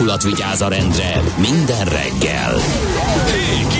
alakulat vigyáz a rendre minden reggel. Kik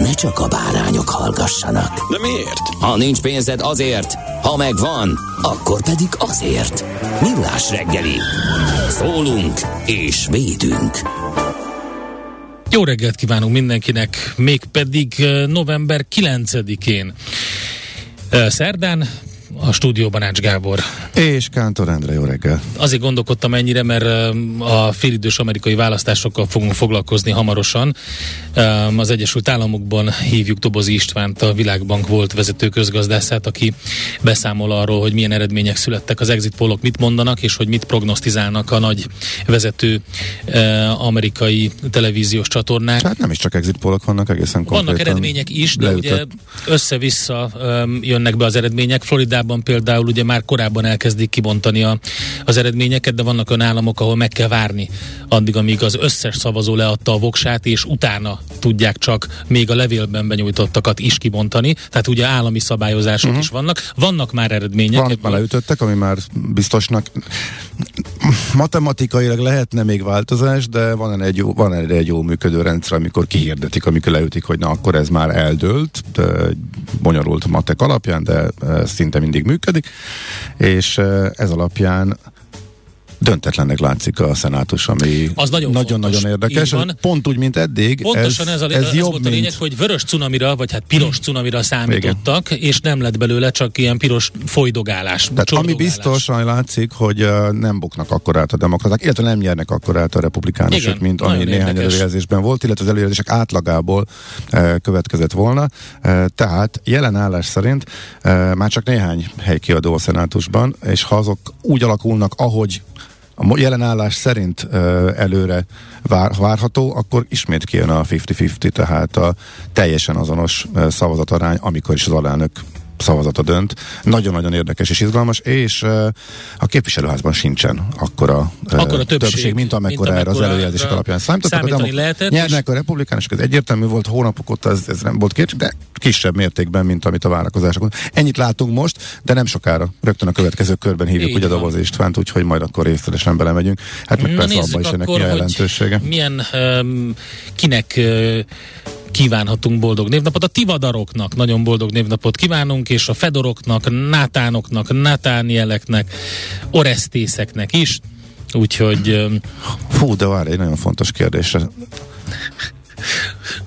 ne csak a bárányok hallgassanak. De miért? Ha nincs pénzed azért, ha megvan, akkor pedig azért. Millás reggeli. Szólunk és védünk. Jó reggelt kívánunk mindenkinek, mégpedig eh, november 9-én. Eh, Szerdán a stúdióban Ács Gábor. És Kántor Endre, jó reggel. Azért gondolkodtam ennyire, mert a félidős amerikai választásokkal fogunk foglalkozni hamarosan. Az Egyesült Államokban hívjuk Dobozi Istvánt, a Világbank volt vezető közgazdászát, aki beszámol arról, hogy milyen eredmények születtek az exit polok, mit mondanak, és hogy mit prognosztizálnak a nagy vezető amerikai televíziós csatornák. Hát nem is csak exit polok vannak, egészen konkrétan. Vannak eredmények is, de leütött. ugye össze-vissza jönnek be az eredmények. Floridában például ugye már korábban elkezdik kibontani a, az eredményeket, de vannak olyan államok, ahol meg kell várni addig, amíg az összes szavazó leadta a voksát, és utána tudják csak még a levélben benyújtottakat is kibontani. Tehát ugye állami szabályozások uh-huh. is vannak. Vannak már eredmények. Van, már leütöttek, ami már biztosnak matematikailag lehetne még változás, de van egy jó, van egy jó működő rendszer, amikor kihirdetik, amikor leütik, hogy na akkor ez már eldőlt, de bonyolult matek alapján, de szinte mindig működik, és ez alapján döntetlennek látszik a szenátus, ami az nagyon-nagyon érdekes. Pont úgy, mint eddig. Pontosan ez, ez, a, ez, ez jobb, volt a lényeg, hogy vörös cunamira, vagy hát piros cunamira számítottak, Igen. és nem lett belőle csak ilyen piros folydogálás. Tehát ami biztosan látszik, hogy uh, nem buknak akkor át a demokraták, illetve nem nyernek akkor át a republikánusok, Igen, mint ami néhány előjelzésben volt, illetve az előjelzések átlagából uh, következett volna. Uh, tehát jelen állás szerint uh, már csak néhány hely kiadó a szenátusban, és ha azok úgy alakulnak, ahogy a jelen állás szerint előre vár, várható, akkor ismét kijön a 50-50, tehát a teljesen azonos szavazatarány, amikor is az alelnök szavazata dönt. Nagyon-nagyon érdekes és izgalmas, és a képviselőházban sincsen akkora, akkora többség, többség, mint amekkora erre az előjelzések alapján számítottak. Számítani lehetett. Nyernek a republikánusok, ez egyértelmű volt, hónapok óta ez, ez nem volt kétség, de kisebb mértékben, mint amit a várakozások. Ennyit látunk most, de nem sokára, rögtön a következő körben hívjuk Így ugye a Doboz Istvánt, úgyhogy majd akkor részletesen belemegyünk. Hát meg Na persze abban is ennek mi jelentősége. Milyen um, kinek uh, kívánhatunk boldog névnapot. A tivadaroknak nagyon boldog névnapot kívánunk, és a fedoroknak, nátánoknak, natánieleknek, oresztészeknek is. Úgyhogy... Fú, de várj, egy nagyon fontos kérdésre.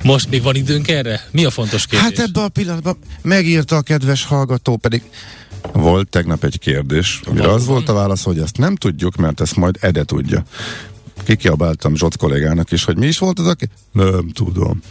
Most még van időnk erre? Mi a fontos kérdés? Hát ebben a pillanatban megírta a kedves hallgató, pedig volt tegnap egy kérdés, amire az volt a válasz, hogy ezt nem tudjuk, mert ezt majd Ede tudja kikiabáltam Zsoc kollégának is, hogy mi is volt az, aki... Nem tudom.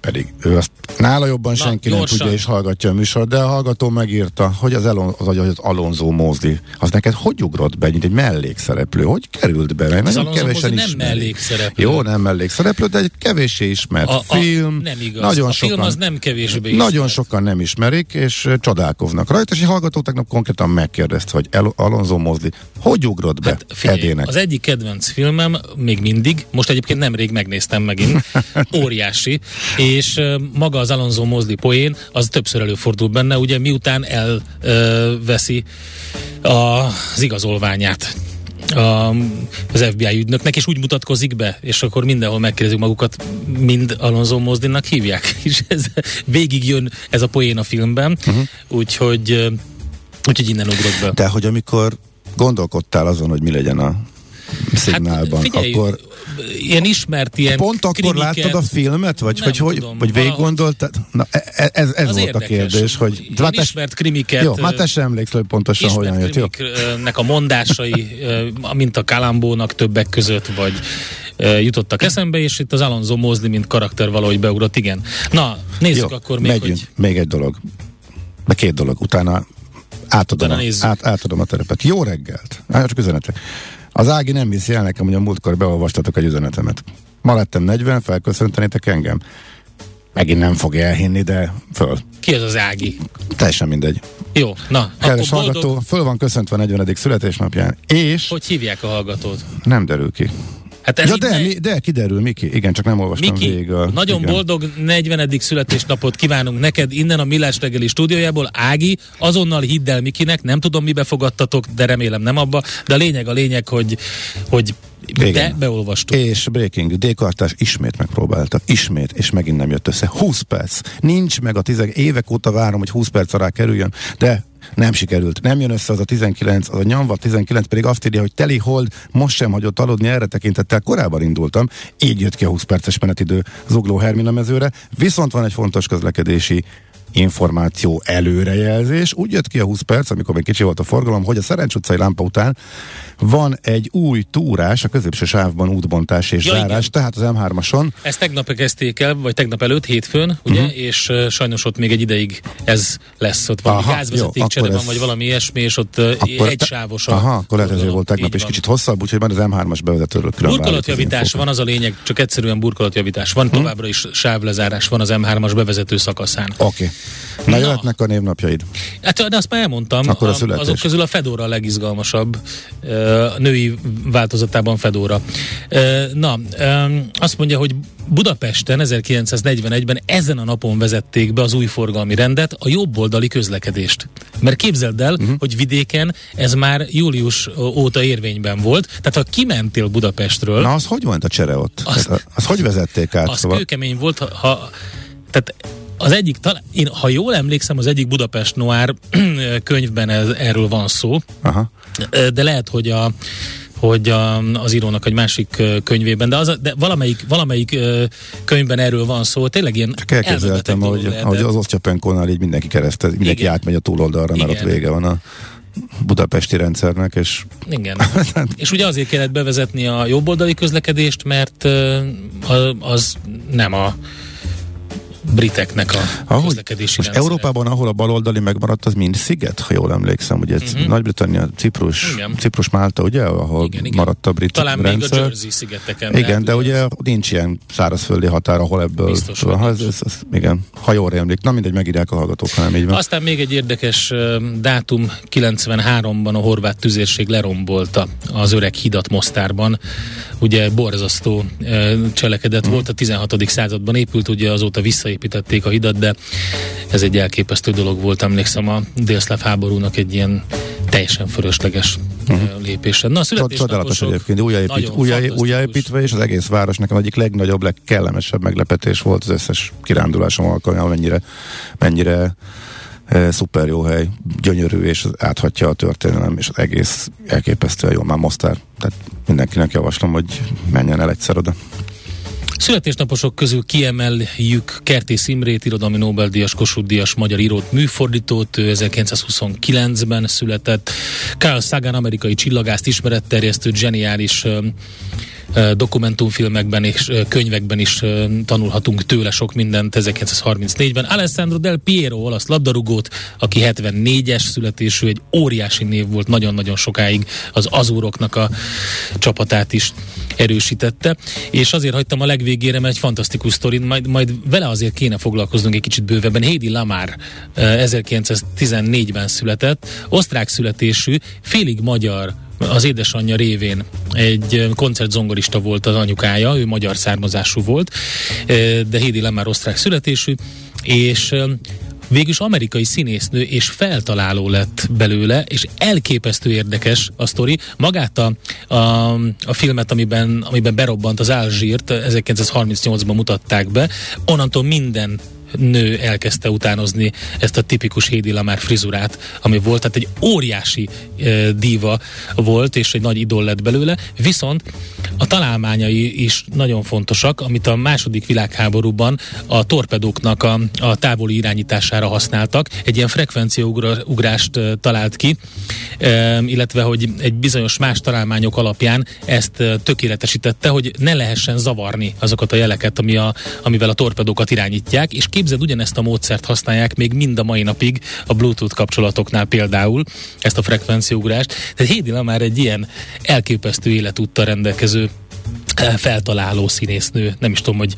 Pedig ő azt nála jobban Na, senki gyorsan. nem tudja és hallgatja a műsor, de a hallgató megírta, hogy az, Elon, az, az Alonso Mózdi, az neked hogy ugrott be, mint egy mellékszereplő? Hogy került be? Mert az nagyon kevesen nem mellékszereplő. Jó, nem mellékszereplő, de egy kevéssé ismert a, film. A, nem igaz. Nagyon a sokan, film az nem kevésbé ismert. Nagyon sokan nem ismerik, és csodálkoznak rajta, és egy hallgató tegnap konkrétan megkérdezte, hogy El- Alonso Mózdi, hogy ugrott be hát figyelj, edének? Az egyik kedvenc filmem még mindig, most egyébként nemrég megnéztem megint, óriási, és maga az Alonso Mosley poén, az többször előfordul benne, ugye miután elveszi az igazolványát a, az FBI ügynöknek, és úgy mutatkozik be, és akkor mindenhol megkérdezik magukat, mind Alonso Mozdinnak hívják, és ez végig jön ez a poén a filmben, uh-huh. úgyhogy úgyhogy innen ugrott be. De hogy amikor gondolkodtál azon, hogy mi legyen a szignálban, hát, figyelj, akkor ilyen ismert ilyen Pont akkor krimiket, láttad a filmet? Vagy, hogy, hogy, tudom, vagy végig gondoltad? Na, e- e- ez, ez volt érdekes, a kérdés. Hogy, ilyen hát ismert krimiket. Jó, már te sem emlékszel, hogy pontosan hogyan jött. Jó? a mondásai, mint a Kalambónak többek között, vagy jutottak eszembe, és itt az Alonso Mosley, mint karakter valahogy beugrott, igen. Na, nézzük Jó, akkor még, megyünk. hogy... Még egy dolog. De két dolog. Utána átadom, a, át, átadom a terepet. Jó reggelt! Csak üzenetek. Az Ági nem hiszi el nekem, hogy a múltkor beolvastatok egy üzenetemet. Ma lettem 40, felköszöntenétek engem. megint nem fogja elhinni, de föl. Ki az az Ági? Teljesen mindegy. Jó, na. Kedves hallgató, boldog... föl van köszöntve a 40. születésnapján, és... Hogy hívják a hallgatót? Nem derül ki. Hát ez ja, de, mi, de kiderül, Miki. Igen, csak nem olvastam Miki, végig. A, nagyon igen. boldog 40. születésnapot kívánunk neked innen a Millás reggeli stúdiójából. Ági, azonnal hidd el Mikinek, nem tudom mibe fogadtatok, de remélem nem abba, de a lényeg a lényeg, hogy, hogy igen. De beolvastuk. És Breaking d ismét megpróbáltak. Ismét, és megint nem jött össze. 20 perc. Nincs meg a 10 évek óta várom, hogy 20 perc alá kerüljön, de nem sikerült. Nem jön össze az a 19, az a nyomva 19 pedig azt írja, hogy teli hold most sem hagyott aludni, erre tekintettel korábban indultam. Így jött ki a 20 perces menetidő Zugló Hermina mezőre. Viszont van egy fontos közlekedési információ előrejelzés. Úgy jött ki a 20 perc, amikor még kicsi volt a forgalom, hogy a Szerencs utcai lámpa után van egy új túrás, a középső sávban útbontás és ja, zárás, igen. tehát az M3-ason. Ezt tegnap kezdték el, vagy tegnap előtt, hétfőn, ugye, uh-huh. és uh, sajnos ott még egy ideig ez lesz, ott valami gázvezetékcsere van, vagy valami ilyesmi, és ott uh, egy sávos Aha, akkor lehet, ezért volt tegnap is kicsit hosszabb, úgyhogy már az M3-as bevezetőről külön Burkolatjavítás van az a lényeg, csak egyszerűen burkolatjavítás. Van hmm. továbbra is sávlezárás, van az M3-as bevezető szakaszán. Oké. Okay. Na, Na jöhetnek a névnapjaid. Hát, de azt már elmondtam, Akkor a, a azok közül a Fedora a legizgalmasabb, a női változatában Fedora. Na, azt mondja, hogy Budapesten 1941-ben ezen a napon vezették be az új forgalmi rendet, a jobboldali közlekedést. Mert képzeld el, uh-huh. hogy vidéken ez már július óta érvényben volt, tehát ha kimentél Budapestről... Na, az hogy volt a csere ott? Az, tehát, az hogy vezették át? Az szóval? kőkemény volt, ha, ha tehát az egyik, talán, én, ha jól emlékszem, az egyik Budapest Noir könyvben ez, erről van szó, Aha. de lehet, hogy a hogy a, az írónak egy másik könyvében, de, az, de valamelyik, valamelyik könyvben erről van szó, tényleg ilyen Csak elképzeltem, hogy, lehet, hogy az Osztyapenkónál így mindenki keresztez, mindenki Igen. átmegy a túloldalra, mert Igen. ott vége van a budapesti rendszernek, és... Igen. és ugye azért kellett bevezetni a jobboldali közlekedést, mert az nem a briteknek a Ahogy, közlekedési most rendszere. Európában, ahol a baloldali megmaradt, az mind sziget, ha jól emlékszem. Ugye uh-huh. Nagy-Britannia, Ciprus, igen. Ciprus, Málta, ugye, ahol igen, igen. maradt a brit Talán rendszer. még a Jersey szigeteken. Igen, de ugye nincs ilyen szárazföldi határ, ahol ebből... Biztos, ha, ez, ez, ez, igen, ha jól emlék. Na mindegy, megírják a hallgatók, ha nem így van. Aztán még egy érdekes dátum, 93-ban a horvát tüzérség lerombolta az öreg hidat Mostárban. Ugye borzasztó cselekedet uh-huh. volt, a 16. században épült, ugye azóta vissza építették a hidat, de ez egy elképesztő dolog volt, emlékszem a délszláv háborúnak egy ilyen teljesen fölösleges uh-huh. lépése. Na, Csodálatos egyébként, újjáépít, újjá, újjáépítve, és az egész város nekem egyik legnagyobb, legkellemesebb meglepetés volt az összes kirándulásom alkalmával, mennyire, mennyire e, szuper jó hely, gyönyörű, és áthatja a történelem, és az egész elképesztően jó, már Mostár. Tehát mindenkinek javaslom, hogy menjen el egyszer oda. Születésnaposok közül kiemeljük Kertész Imrét, irodalmi Nobel-díjas, Kossuth díjas magyar írót, műfordítót, ő 1929-ben született. Carl Sagan, amerikai csillagászt, ismeretterjesztő, zseniális dokumentumfilmekben és könyvekben is tanulhatunk tőle sok mindent 1934-ben. Alessandro Del Piero, olasz labdarúgót, aki 74-es születésű, egy óriási név volt nagyon-nagyon sokáig az Azúroknak a csapatát is erősítette, és azért hagytam a legvégére, mert egy fantasztikus sztori, majd, majd vele azért kéne foglalkoznunk egy kicsit bővebben. Hédi Lamár 1914-ben született, osztrák születésű, félig magyar az édesanyja révén egy koncertzongorista volt az anyukája, ő magyar származású volt, de Hédi Lemár osztrák születésű, és végülis amerikai színésznő és feltaláló lett belőle, és elképesztő érdekes a sztori. Magát a, a, a filmet, amiben, amiben berobbant az Alzsírt, 1938-ban mutatták be, onnantól minden nő elkezdte utánozni ezt a tipikus Hédi Lamár frizurát, ami volt, tehát egy óriási e, díva volt, és egy nagy idol lett belőle, viszont a találmányai is nagyon fontosak, amit a második világháborúban a torpedóknak a, a távoli irányítására használtak. Egy ilyen frekvenciaugrást talált ki, e, illetve, hogy egy bizonyos más találmányok alapján ezt tökéletesítette, hogy ne lehessen zavarni azokat a jeleket, ami a, amivel a torpedókat irányítják, és képzeld, ugyanezt a módszert használják még mind a mai napig a Bluetooth kapcsolatoknál például, ezt a frekvenciaugrást. Tehát Hédi már egy ilyen elképesztő életúttal rendelkező feltaláló színésznő. Nem is tudom, hogy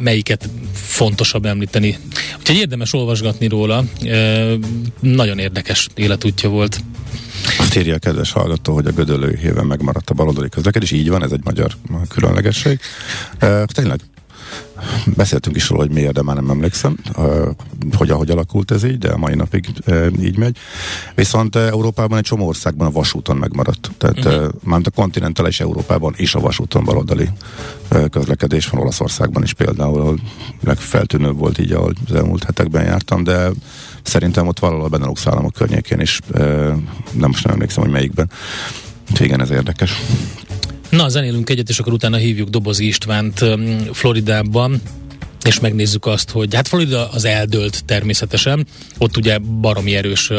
melyiket fontosabb említeni. Úgyhogy érdemes olvasgatni róla. Nagyon érdekes életútja volt. Azt írja a kedves hallgató, hogy a Gödöllői héven megmaradt a baloldali közlekedés. Így van, ez egy magyar különlegesség. E, tényleg Beszéltünk is róla, hogy miért, de már nem emlékszem, hogy ahogy alakult ez így, de a mai napig így megy. Viszont Európában egy csomó országban a vasúton megmaradt. Tehát uh-huh. már a kontinentális Európában is a vasúton baloldali közlekedés van Olaszországban is például, ahol legfeltűnőbb volt így, ahol az elmúlt hetekben jártam, de szerintem ott valahol a Benelux államok környékén is, nem most nem emlékszem, hogy melyikben. Igen, ez érdekes. Na, zenélünk egyet, és akkor utána hívjuk Dobozi Istvánt Floridában, és megnézzük azt, hogy hát Florida az eldőlt természetesen, ott ugye baromi erős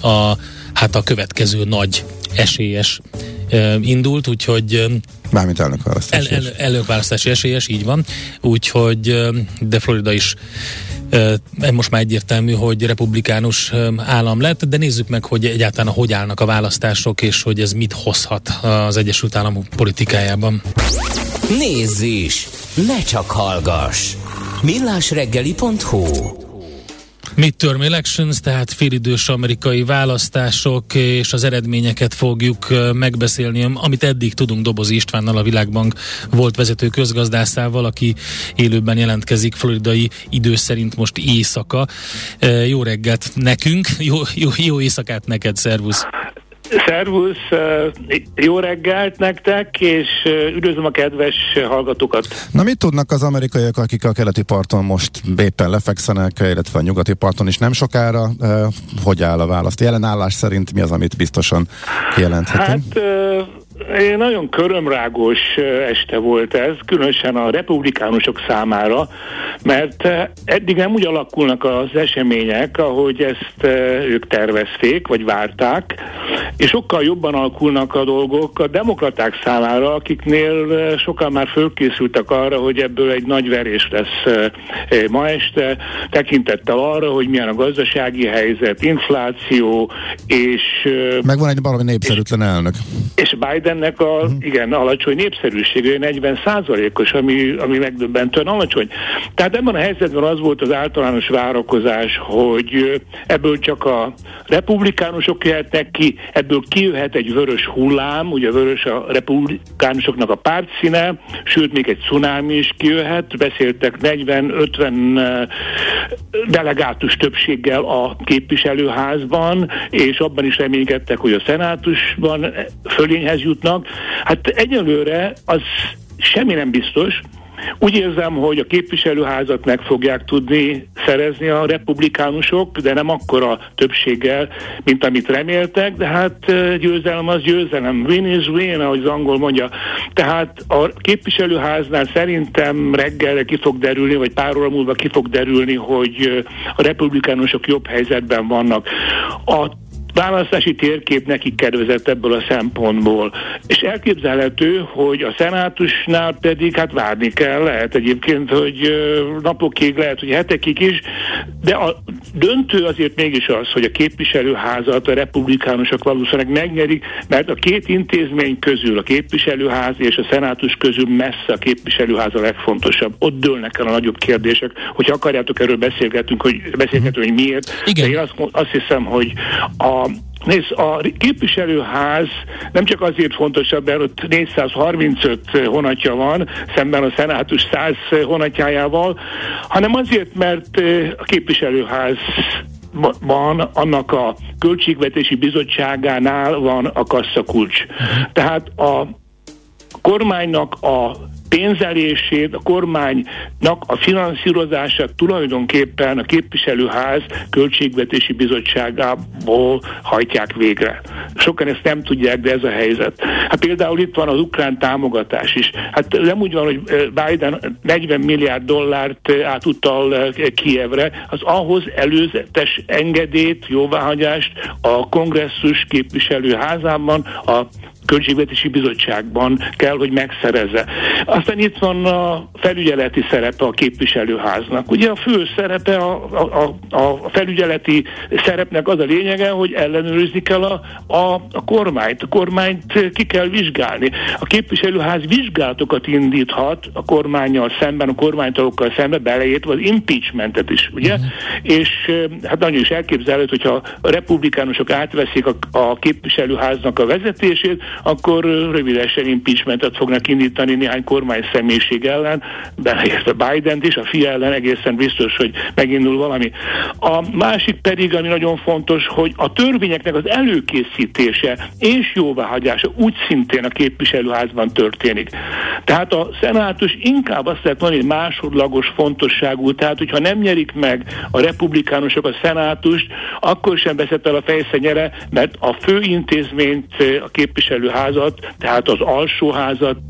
a, hát a következő nagy esélyes indult, úgyhogy Mármint elnökválasztási. El, el, elnökválasztási esélyes, így van. Úgyhogy, de Florida is most már egyértelmű, hogy republikánus állam lett, de nézzük meg, hogy egyáltalán hogy állnak a választások, és hogy ez mit hozhat az Egyesült Államok politikájában. Nézz is! Ne csak hallgass! millásreggeli.hu Midterm elections, tehát félidős amerikai választások, és az eredményeket fogjuk megbeszélni, amit eddig tudunk Dobozi Istvánnal, a Világbank volt vezető közgazdászával, aki élőben jelentkezik floridai idő szerint most éjszaka. Jó reggelt nekünk, jó, jó, jó éjszakát neked, szervusz! Szervusz, jó reggelt nektek, és üdvözlöm a kedves hallgatókat. Na mit tudnak az amerikaiak, akik a keleti parton most éppen lefekszenek, illetve a nyugati parton is nem sokára? Hogy áll a választ? Jelenállás szerint mi az, amit biztosan kijelenthetünk? Hát nagyon körömrágos este volt ez, különösen a republikánusok számára, mert eddig nem úgy alakulnak az események, ahogy ezt ők tervezték, vagy várták, és sokkal jobban alakulnak a dolgok a demokraták számára, akiknél sokan már fölkészültek arra, hogy ebből egy nagy verés lesz ma este, tekintettel arra, hogy milyen a gazdasági helyzet, infláció, és... Megvan egy valami népszerűtlen elnök. És Biden Bidennek a uh-huh. igen alacsony népszerűsége, 40 százalékos, ami, ami megdöbbentően alacsony. Tehát ebben a helyzetben az volt az általános várakozás, hogy ebből csak a republikánusok jöhetnek ki, ebből kijöhet egy vörös hullám, ugye vörös a republikánusoknak a pártszíne, sőt még egy cunámi is kijöhet, beszéltek 40-50 delegátus többséggel a képviselőházban, és abban is reménykedtek, hogy a szenátusban fölényhez jut jutnak. Hát egyelőre az semmi nem biztos, úgy érzem, hogy a képviselőházat meg fogják tudni szerezni a republikánusok, de nem akkora többséggel, mint amit reméltek, de hát győzelem az győzelem. Win is win, ahogy az angol mondja. Tehát a képviselőháznál szerintem reggelre ki fog derülni, vagy pár óra múlva ki fog derülni, hogy a republikánusok jobb helyzetben vannak. A választási térkép nekik kedvezett ebből a szempontból. És elképzelhető, hogy a szenátusnál pedig hát várni kell, lehet egyébként, hogy napokig, lehet, hogy hetekig is, de a döntő azért mégis az, hogy a képviselőházat a republikánusok valószínűleg megnyerik, mert a két intézmény közül, a képviselőház és a szenátus közül messze a képviselőház a legfontosabb. Ott dőlnek el a nagyobb kérdések. Hogyha akarjátok, erről beszélgetünk, hogy beszélgetünk, hogy miért. Igen. De én azt, azt hiszem, hogy a Nézd, a képviselőház nem csak azért fontosabb, mert ott 435 honatja van, szemben a szenátus 100 honatjájával, hanem azért, mert a képviselőház van, annak a költségvetési bizottságánál van a kasszakulcs. Tehát a kormánynak a pénzelését, a kormánynak a finanszírozását tulajdonképpen a képviselőház költségvetési bizottságából hajtják végre. Sokan ezt nem tudják, de ez a helyzet. Hát például itt van az ukrán támogatás is. Hát nem úgy van, hogy Biden 40 milliárd dollárt átutal Kievre, az ahhoz előzetes engedélyt, jóváhagyást a kongresszus képviselőházában a költségvetési bizottságban kell, hogy megszerezze. Aztán itt van a felügyeleti szerepe a képviselőháznak. Ugye a fő szerepe a, a, a, felügyeleti szerepnek az a lényege, hogy ellenőrizni kell a, a, a kormányt. A kormányt ki kell vizsgálni. A képviselőház vizsgálatokat indíthat a kormányjal szemben, a kormánytalokkal szemben, beleértve az impeachmentet is, ugye? Uh-huh. És hát nagyon is elképzelhető, hogyha a republikánusok átveszik a, a képviselőháznak a vezetését, akkor rövidesen impeachmentet fognak indítani néhány kormány személyiség ellen, beleértve Biden is, a fia ellen egészen biztos, hogy megindul valami. A másik pedig, ami nagyon fontos, hogy a törvényeknek az előkészítése és jóváhagyása úgy szintén a képviselőházban történik. Tehát a szenátus inkább azt lehet mondani, hogy másodlagos fontosságú, tehát hogyha nem nyerik meg a republikánusok a szenátust, akkor sem veszett el a fejszenyere, mert a fő intézményt, a képviselőházat, tehát az alsóházat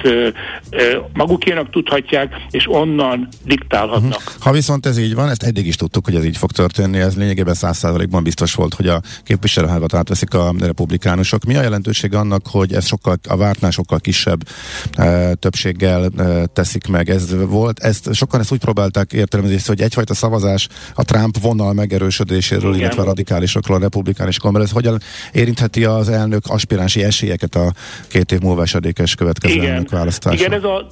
magukénak tudhatják, és onnan diktálhatnak. Uh-huh. Ha viszont ez így van, ezt eddig is tudtuk, hogy ez így fog történni, ez lényegében száz százalékban biztos volt, hogy a képviselőházat átveszik a republikánusok. Mi a jelentőség annak, hogy ez sokkal, a vártnál sokkal kisebb e, többséggel e, teszik meg? Ez volt, ezt, sokan ezt úgy próbálták értelmezni, hogy egyfajta szavazás a Trump vonal megerősödéséről, Igen. illetve a radikálisokról a republikánusokról, ez hogyan érintheti az elnök aspiránsi esélyeket a két év múlva esedékes következő elnök választásra? Igen, ez a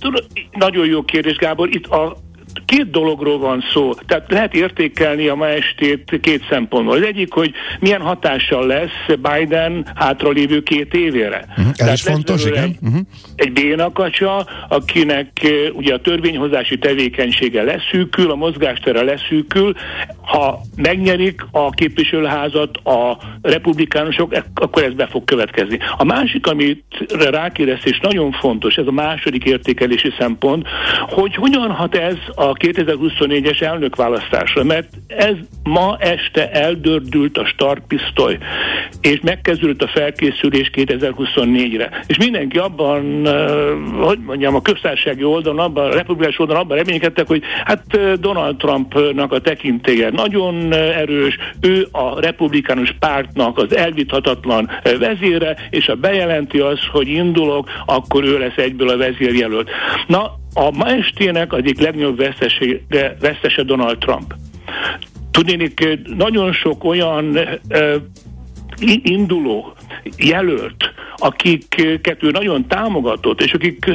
nagyon jó kérdés, Gábor. Itt a két dologról van szó. Tehát lehet értékelni a ma estét két szempontból. Az egyik, hogy milyen hatással lesz Biden hátralévő két évére. Uh-huh. Ez is fontos, igen. Egy, uh-huh. egy bénakacsa, akinek ugye a törvényhozási tevékenysége leszűkül, a mozgástere leszűkül. Ha megnyerik a képviselőházat a republikánusok, akkor ez be fog következni. A másik, amit rákérdez, és nagyon fontos, ez a második értékelési szempont, hogy hogyan hat ez a 2024-es elnökválasztásra, mert ez ma este eldördült a startpisztoly, és megkezdődött a felkészülés 2024-re. És mindenki abban, hogy mondjam, a köztársasági oldalon, abban, a republikás oldalon abban reménykedtek, hogy hát Donald Trumpnak a tekintélye nagyon erős, ő a republikánus pártnak az elvithatatlan vezére, és ha bejelenti az, hogy indulok, akkor ő lesz egyből a vezérjelölt. Na, a ma estének egyik legnagyobb vesztesége, vesztese Donald Trump. Tudnék, nagyon sok olyan uh, induló jelölt, akiket ő nagyon támogatott, és akik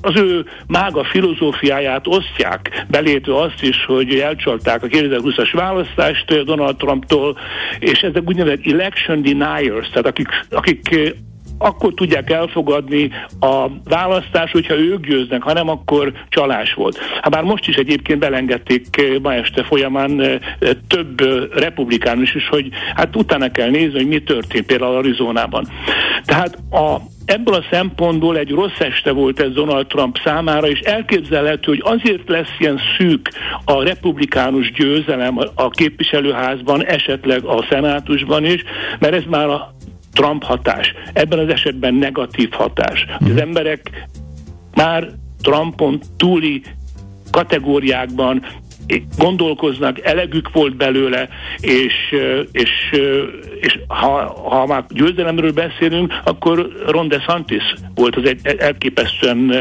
az ő mága filozófiáját osztják, belétve azt is, hogy elcsalták a 2020-as választást Donald Trumptól, és ezek úgynevezett election deniers, tehát akik, akik akkor tudják elfogadni a választás, hogyha ők győznek, hanem akkor csalás volt. Hát bár most is egyébként belengedték eh, ma este folyamán eh, több eh, republikánus is, hogy hát utána kell nézni, hogy mi történt például Arizonában. Tehát a Ebből a szempontból egy rossz este volt ez Donald Trump számára, és elképzelhető, hogy azért lesz ilyen szűk a republikánus győzelem a képviselőházban, esetleg a szenátusban is, mert ez már a Trump hatás. Ebben az esetben negatív hatás. Az mhm. emberek már Trumpon túli kategóriákban gondolkoznak, elegük volt belőle, és, és, és ha, ha már győzelemről beszélünk, akkor Ron DeSantis volt az egy elképesztően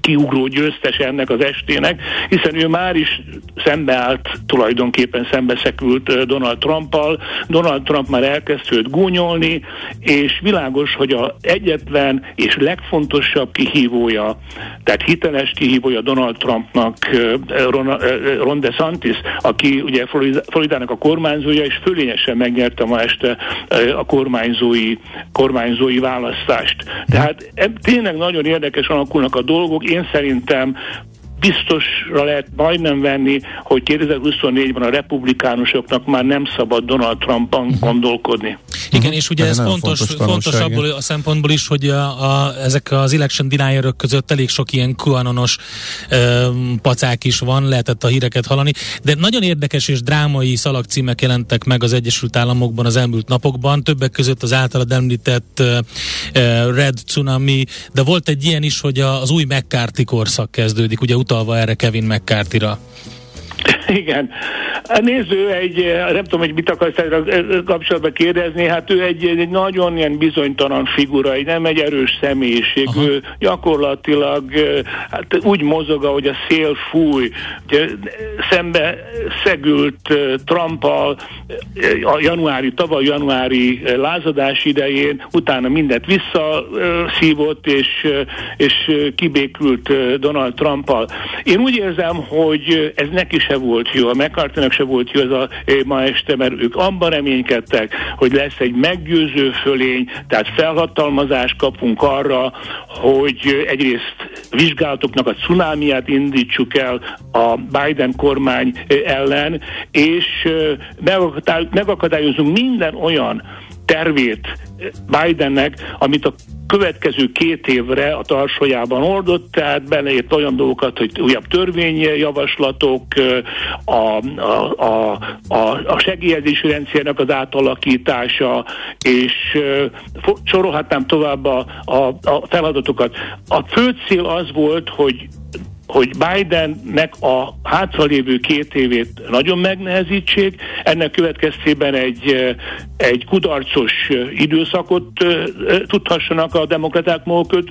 kiugró győztes ennek az estének, hiszen ő már is szembeállt, tulajdonképpen szembeszekült Donald Trumpal, Donald Trump már elkezdte őt gúnyolni, és világos, hogy a egyetlen és legfontosabb kihívója, tehát hiteles kihívója Donald Trumpnak Ron Ron DeSantis, aki ugye Floridának a kormányzója, és fölényesen megnyerte ma este a kormányzói, kormányzói választást. Tehát tényleg nagyon érdekes alakulnak a dolgok. Én szerintem biztosra lehet majdnem venni, hogy 2024-ben a republikánusoknak már nem szabad Donald Trumpban uh-huh. gondolkodni. Igen, és ugye ez, ez fontos, fontos, fontos abból a szempontból is, hogy a, a, ezek az election denier között elég sok ilyen QAnonos ö, pacák is van, lehetett a híreket hallani, de nagyon érdekes és drámai szalagcímek jelentek meg az Egyesült Államokban az elmúlt napokban, többek között az általad említett ö, Red Tsunami, de volt egy ilyen is, hogy az új McCarthy korszak kezdődik, ugye utalva erre Kevin McCarthy-ra. Igen. Néző egy, nem tudom, hogy mit akarsz kapcsolatban kérdezni, hát ő egy, egy nagyon ilyen bizonytalan figura, egy nem egy erős személyiség, Aha. ő gyakorlatilag hát úgy mozog, ahogy a szél fúj, ugye, szembe szegült Trumpal a januári, tavaly januári lázadás idején, utána mindent visszaszívott, és, és kibékült Donald Trumpal. Én úgy érzem, hogy ez neki se volt jó, a mccarthy se volt jó ez a ma este, mert ők abban reménykedtek, hogy lesz egy meggyőző fölény, tehát felhatalmazást kapunk arra, hogy egyrészt vizsgálatoknak a cunámiát indítsuk el a Biden kormány ellen, és megakadályozunk minden olyan tervét Bidennek, amit a következő két évre a tarsajában oldott, tehát beleért olyan dolgokat, hogy újabb törvényjavaslatok, a, a, a, a, a segélyezési rendszernek az átalakítása, és sorolhatnám tovább a, a, a feladatokat. A fő cél az volt, hogy hogy Bidennek a hátralévő két évét nagyon megnehezítsék, ennek következtében egy, egy kudarcos időszakot tudhassanak a demokraták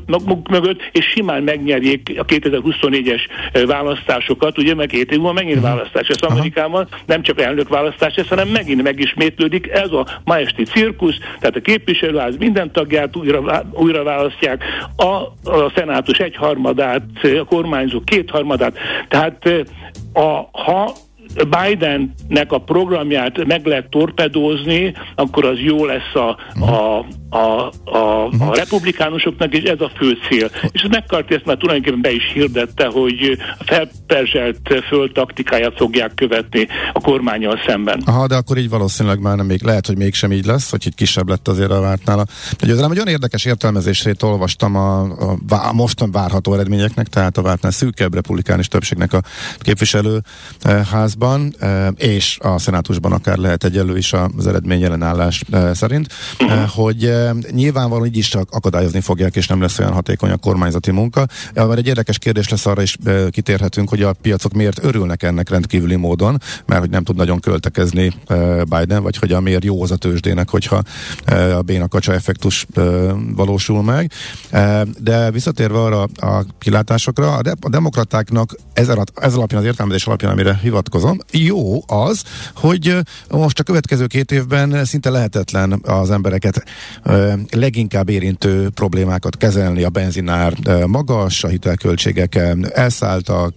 maguk mögött, és simán megnyerjék a 2024-es választásokat, ugye meg két év múlva megint uh-huh. választás lesz Amerikában, nem csak elnök választás lesz, hanem megint megismétlődik ez a ma esti cirkusz, tehát a képviselőház minden tagját újra, újra választják, a, a szenátus egyharmadát, a kormányzók یه تاره مداد داد اها Bidennek a programját meg lehet torpedózni, akkor az jó lesz a, a, a, a, a mhm. republikánusoknak, és ez a fő cél. És McCarthy ezt már tulajdonképpen be is hirdette, hogy a felperzselt föld taktikáját fogják követni a kormányjal szemben. Aha, de akkor így valószínűleg már nem még, lehet, hogy mégsem így lesz, hogy itt kisebb lett azért a vártnál. Egy, egy olyan érdekes értelmezését olvastam a, a, a mostan várható eredményeknek, tehát a vártnál szűkebb republikánus többségnek a képviselőházban, eh, és a szenátusban akár lehet egyelő is az eredmény jelenállás eh, szerint, uh-huh. hogy nyilvánvalóan így is csak akadályozni fogják, és nem lesz olyan hatékony a kormányzati munka. Mert egy érdekes kérdés lesz arra is kitérhetünk, hogy a piacok miért örülnek ennek rendkívüli módon, mert hogy nem tud nagyon költekezni Biden, vagy hogy miért jó az a tőzsdének, hogyha a bénakacsa effektus valósul meg. De visszatérve arra a kilátásokra, a, a demokratáknak ez, ez alapján, az értelmezés alapján, amire hivatkozom, jó az, hogy most a következő két évben szinte lehetetlen az embereket leginkább érintő problémákat kezelni. A benzinár magas, a hitelköltségek elszálltak,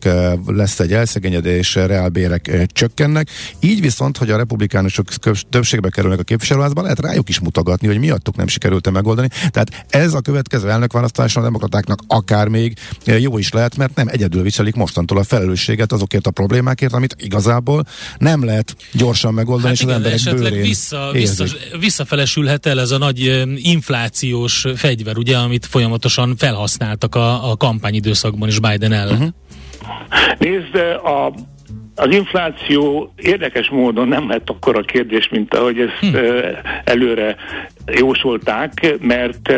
lesz egy elszegényedés, reálbérek csökkennek. Így viszont, hogy a republikánusok többségbe kerülnek a képviselőházban, lehet rájuk is mutogatni, hogy miattuk nem sikerült megoldani. Tehát ez a következő elnökválasztáson a demokratáknak akár még jó is lehet, mert nem egyedül viselik mostantól a felelősséget azokért a problémákért, amit igazából nem lehet gyorsan megoldani, hát és igen, az emberek bőrén vissza, vissza, visszafelesülhet el ez a nagy inflációs fegyver, ugye, amit folyamatosan felhasználtak a, a kampányidőszakban is Biden ellen. Uh-huh. Nézd, a, az infláció érdekes módon nem lett akkor a kérdés, mint ahogy ezt hm. előre jósolták, mert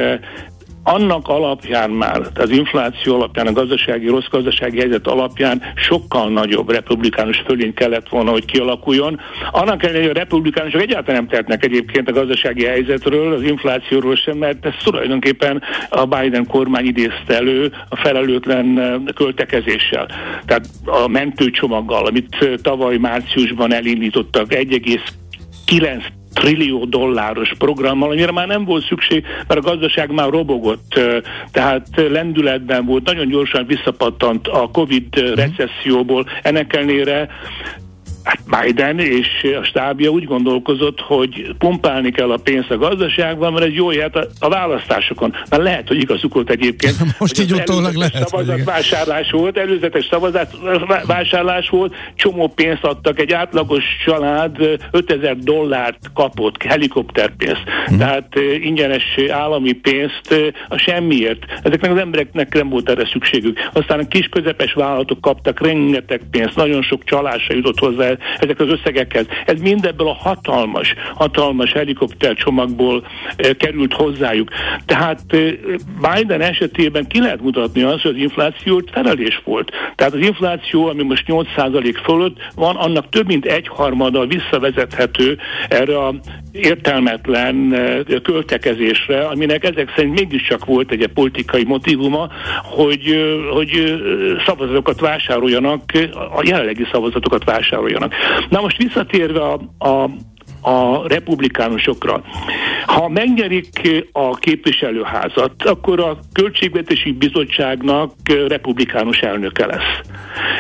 annak alapján már, az infláció alapján, a gazdasági, rossz gazdasági helyzet alapján sokkal nagyobb republikánus fölény kellett volna, hogy kialakuljon. Annak ellenére, hogy a republikánusok egyáltalán nem tehetnek egyébként a gazdasági helyzetről, az inflációról sem, mert ez tulajdonképpen a Biden kormány idézte elő a felelőtlen eh, költekezéssel. Tehát a mentőcsomaggal, amit eh, tavaly márciusban elindítottak, 1,9 trillió dolláros programmal, amire már nem volt szükség, mert a gazdaság már robogott, tehát lendületben volt, nagyon gyorsan visszapattant a Covid recesszióból. Ennek ellenére Biden és a stábja úgy gondolkozott, hogy pumpálni kell a pénzt a gazdaságban, mert ez jó jöhet a, a választásokon. Már lehet, hogy igazuk volt egyébként. Most így utólag lehet. Szavazatvásárlás volt, előzetes szavazatvásárlás volt, csomó pénzt adtak, egy átlagos család 5000 dollárt kapott, helikopterpénzt. Hmm. Tehát ingyenes állami pénzt a semmiért. Ezeknek az embereknek nem volt erre szükségük. Aztán a kis közepes vállalatok kaptak rengeteg pénzt, nagyon sok csalásra jutott hozzá ezek az összegekhez. Ez mindebből a hatalmas, hatalmas helikopter csomagból került hozzájuk. Tehát Biden esetében ki lehet mutatni azt, hogy az infláció felelés volt. Tehát az infláció, ami most 8% fölött van, annak több mint egyharmada visszavezethető erre a értelmetlen költekezésre, aminek ezek szerint mégiscsak volt egy politikai motivuma, hogy, hogy szavazatokat vásároljanak, a jelenlegi szavazatokat vásároljanak. Na most visszatérve a, a a republikánusokra. Ha megnyerik a képviselőházat, akkor a Költségvetési Bizottságnak republikánus elnöke lesz.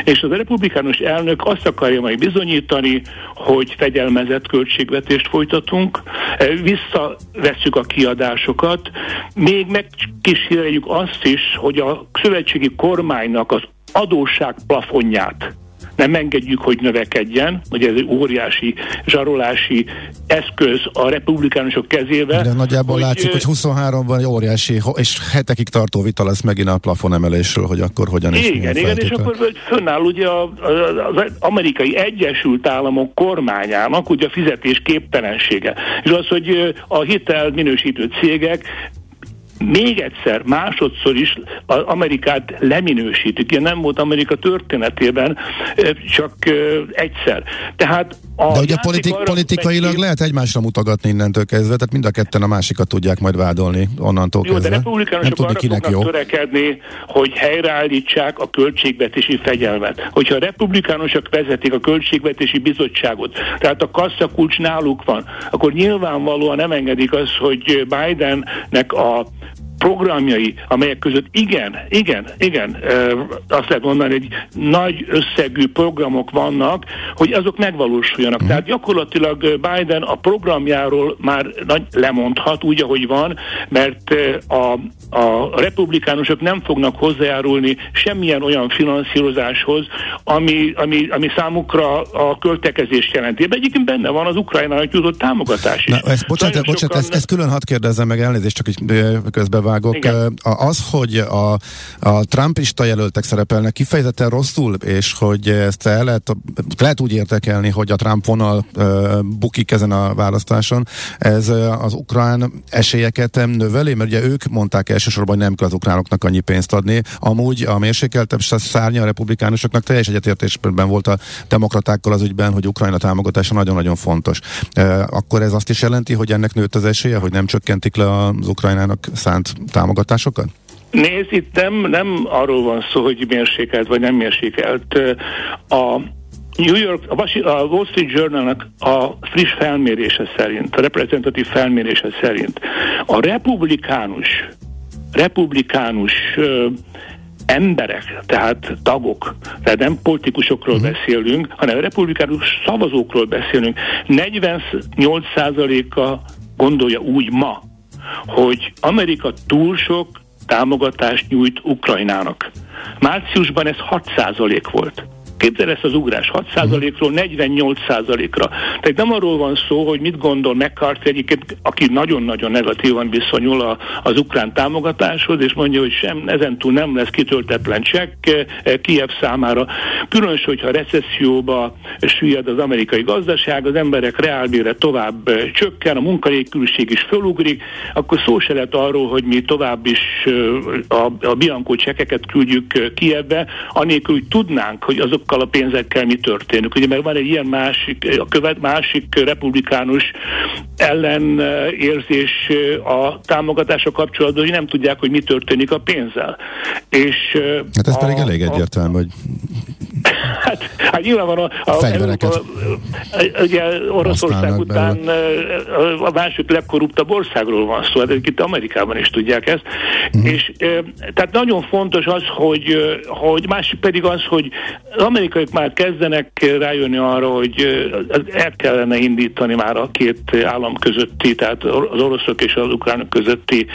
És az a republikánus elnök azt akarja majd bizonyítani, hogy fegyelmezett költségvetést folytatunk, visszavesszük a kiadásokat, még megkísérjük azt is, hogy a szövetségi kormánynak az adósság plafonját nem engedjük, hogy növekedjen, hogy ez egy óriási zsarolási eszköz a republikánusok kezébe. De nagyjából hogy, látszik, hogy 23-ban egy óriási és hetekig tartó vita lesz megint a plafon emelésről, hogy akkor hogyan is Igen, igen, és akkor fönnáll ugye az amerikai Egyesült Államok kormányának ugye a fizetés képtelensége. És az, hogy a hitel minősítő cégek még egyszer, másodszor is az Amerikát leminősítik. Ilyen nem volt Amerika történetében, csak egyszer. Tehát a De ugye politik, politikailag megy... lehet egymásra mutogatni innentől kezdve, tehát mind a ketten a másikat tudják majd vádolni onnantól jó, kezdve. de republikánusok arra kinek jó. törekedni, hogy helyreállítsák a költségvetési fegyelmet. Hogyha a republikánusok vezetik a költségvetési bizottságot, tehát a kasszakulcs náluk van, akkor nyilvánvalóan nem engedik az, hogy Bidennek a programjai, amelyek között igen, igen, igen, azt lehet mondani, hogy nagy összegű programok vannak, hogy azok megvalósuljanak. Mm. Tehát gyakorlatilag Biden a programjáról már nagy lemondhat úgy, ahogy van, mert a, a republikánusok nem fognak hozzájárulni semmilyen olyan finanszírozáshoz, ami, ami, ami számukra a költekezést jelenti. De egyébként benne van az Ukrajnának jutott támogatás is. Na, ezt, bocsánat, bocsánat sokan... ezt, ezt külön hadd kérdezzem meg, elnézést, csak így közbevág vágok. Igen. Az, hogy a, a Trumpista jelöltek szerepelnek kifejezetten rosszul, és hogy ezt el lehet, lehet úgy értekelni, hogy a Trump vonal bukik ezen a választáson, ez az ukrán esélyeket növeli, mert ugye ők mondták elsősorban, hogy nem kell az ukránoknak annyi pénzt adni. Amúgy a mérsékeltebb szárnya a republikánusoknak teljes egyetértésben volt a demokratákkal az ügyben, hogy Ukrajna támogatása nagyon-nagyon fontos. Akkor ez azt is jelenti, hogy ennek nőtt az esélye, hogy nem csökkentik le az Ukrajnának szánt támogatásokat? Nézd, itt nem, nem arról van szó, hogy mérsékelt vagy nem mérsékelt. A New York, a Wall Street Journalnak a friss felmérése szerint, a reprezentatív felmérése szerint a republikánus, republikánus ö, emberek, tehát tagok, tehát nem politikusokról uh-huh. beszélünk, hanem republikánus szavazókról beszélünk. 48%-a gondolja úgy ma, hogy Amerika túl sok támogatást nyújt Ukrajnának. Márciusban ez 6% volt. Képzel ezt az ugrás 6%-ról 48%-ra. Tehát nem arról van szó, hogy mit gondol McCarthy egyébként, aki nagyon-nagyon negatívan viszonyul a, az ukrán támogatáshoz, és mondja, hogy sem ezentúl nem lesz kitöltetlen csekk eh, Kiev számára. Különös, hogyha recesszióba süllyed az amerikai gazdaság, az emberek reálbére tovább eh, csökken, a munkanélküliség is fölugrik, akkor szó se lehet arról, hogy mi tovább is eh, a, a Bianco csekeket küldjük Kievbe, anélkül, hogy tudnánk, hogy azok azokkal a pénzekkel mi történik. Ugye mert van egy ilyen másik, a követ, másik republikánus ellenérzés a támogatása kapcsolatban, hogy nem tudják, hogy mi történik a pénzzel. És hát ez a, pedig elég egyértelmű, hogy Hát, hát nyilván van a, a, Európa, ugye Oroszország után belőle. a másik legkorruptabb országról van szó, hát itt Amerikában is tudják ezt. Uh-huh. És tehát nagyon fontos az, hogy, hogy másik pedig az, hogy az amerikaiak már kezdenek rájönni arra, hogy el kellene indítani már a két állam közötti, tehát az oroszok és az ukránok közötti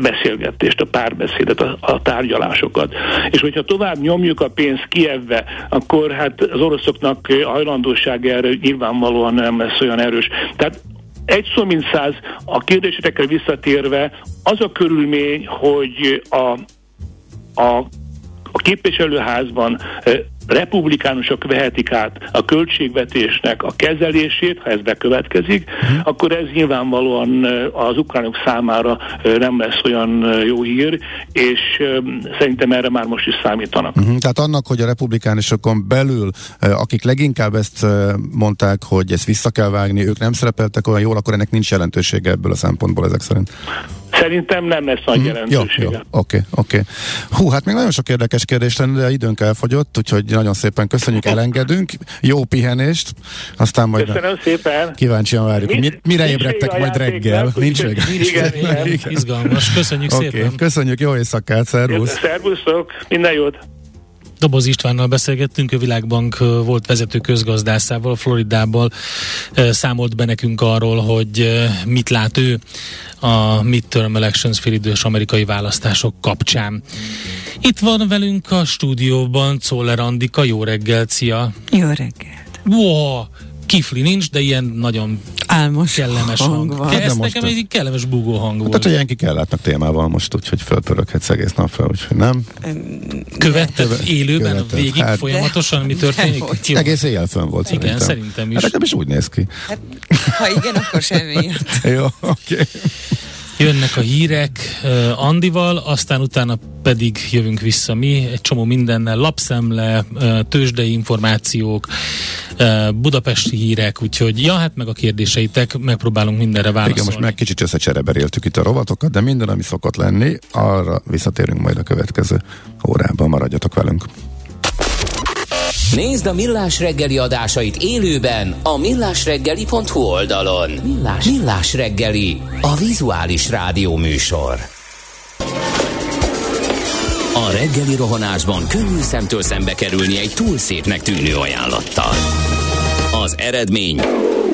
beszélgetést, a párbeszédet, a, a tárgyalásokat. És hogyha tovább nyomjuk a pénzt Kievbe, akkor hát az oroszoknak hajlandóság erre nyilvánvalóan nem lesz olyan erős. Tehát egy szó mint száz, a kérdésetekre visszatérve, az a körülmény, hogy a, a, a képviselőházban republikánusok vehetik át a költségvetésnek a kezelését, ha ez bekövetkezik, uh-huh. akkor ez nyilvánvalóan az ukránok számára nem lesz olyan jó hír, és szerintem erre már most is számítanak. Uh-huh. Tehát annak, hogy a republikánusokon belül, akik leginkább ezt mondták, hogy ezt vissza kell vágni, ők nem szerepeltek olyan jól, akkor ennek nincs jelentősége ebből a szempontból ezek szerint. Szerintem nem lesz nagy mm, jelentősége. Jó, jó, oké, oké. Hú, hát még nagyon sok érdekes kérdés lenne, de időnk elfogyott, úgyhogy nagyon szépen köszönjük, elengedünk. Jó pihenést, aztán majd Köszönöm szépen. kíváncsian várjuk. Mit, mire ébredtek majd reggel? Nincs reggel. Igen, igen, igen. Izgalmas. Köszönjük okay, szépen. Köszönjük, jó éjszakát, szervusz. Szervuszok, minden jót. Doboz Istvánnal beszélgettünk, a Világbank volt vezető közgazdászával, Floridából számolt be nekünk arról, hogy mit lát ő a midterm elections félidős amerikai választások kapcsán. Itt van velünk a stúdióban Czoller Andika, jó reggelt, szia! Jó reggelt! Wow, kifli nincs, de ilyen nagyon Álmos kellemes hang. hang. Hát Ez nekem egy kellemes bugó hang volt. Tehát, hogy ilyenki kell látnak témával most, úgyhogy fölpöröghetsz egész nap fel, úgyhogy nem. Követted Követ, élőben követted. végig hát, folyamatosan, mi történik? Jó. Egész éjjel fönn volt Igen, szerintem, szerintem is. Hát is úgy néz ki. Hát, ha igen, akkor semmi. Jó, oké. Okay. Jönnek a hírek uh, Andival, aztán utána pedig jövünk vissza mi, egy csomó mindennel, lapszemle, uh, tőzsdei információk, budapesti hírek, úgyhogy ja, hát meg a kérdéseitek, megpróbálunk mindenre válaszolni. Igen, most meg kicsit összecsereberéltük itt a rovatokat, de minden, ami szokott lenni, arra visszatérünk majd a következő órában, maradjatok velünk. Nézd a Millás reggeli adásait élőben a millásreggeli.hu oldalon. Millás, Millás reggeli, a vizuális rádió műsor. A reggeli rohanásban könnyű szemtől szembe kerülni egy túl szépnek tűnő ajánlattal. Az eredmény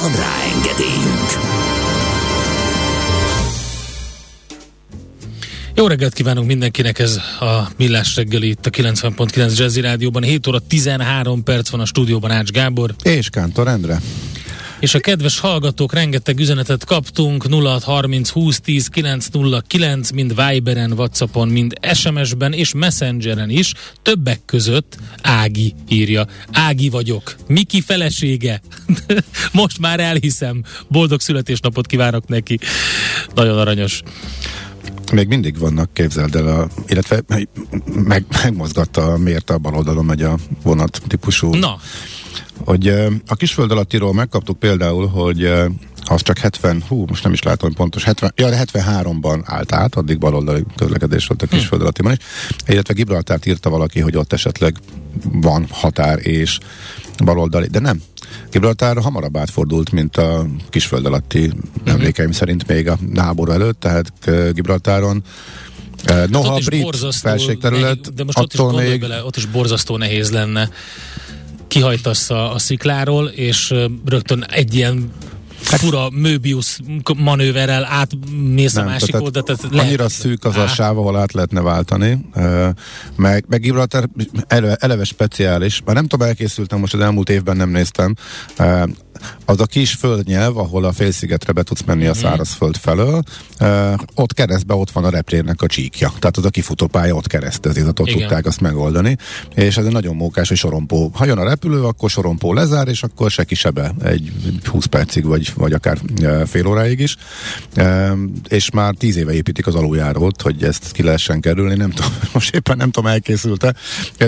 Van rá engedélyünk! Jó reggelt kívánunk mindenkinek, ez a Millás reggeli itt a 90.9 Jazzy Rádióban. 7 óra 13 perc van a stúdióban Ács Gábor. És Kántor Endre. És a kedves hallgatók, rengeteg üzenetet kaptunk, 0630 20 10 909, mind Viberen, Whatsappon, mind SMS-ben és Messengeren is, többek között Ági írja. Ági vagyok, Miki felesége. Most már elhiszem. Boldog születésnapot kívánok neki. Nagyon aranyos. Még mindig vannak, képzeld el, a, illetve meg, megmozgatta a mért a bal oldalon megy a vonat típusú Na hogy a kisföld alattiról megkaptuk például, hogy az csak 70, hú, most nem is látom pontos, 70, ja, de 73-ban állt át, addig baloldali közlekedés volt a hm. kisföld alattiban is, illetve Gibraltárt írta valaki, hogy ott esetleg van határ és baloldali, de nem. Gibraltár hamarabb átfordult, mint a kisföld alatti uh-huh. emlékeim szerint még a háború előtt, tehát Gibraltáron Noha hát a brit felségterület, de most ott is, még... bele, ott is borzasztó nehéz lenne kihajtasz a, a szikláról, és rögtön egy ilyen Hát, fura Möbius manőverrel átmész a másik oldalt. Annyira szűk az a sáv, ahol át lehetne váltani. Meg, meg Gibraltar eleve, eleve speciális. Már nem tudom, elkészültem, most az elmúlt évben nem néztem az a kis földnyelv, ahol a félszigetre be tudsz menni a mhm. szárazföld felől, ott keresztbe ott van a reptérnek a csíkja. Tehát az a kifutópálya ott keresztezik, ott Igen. tudták azt megoldani. És ez egy nagyon mókás, hogy sorompó. Ha jön a repülő, akkor sorompó lezár, és akkor se kisebe egy 20 percig, vagy, vagy akár fél óráig is. És már tíz éve építik az aluljárót, hogy ezt ki lehessen kerülni. Nem tudom, most éppen nem tudom, elkészült-e.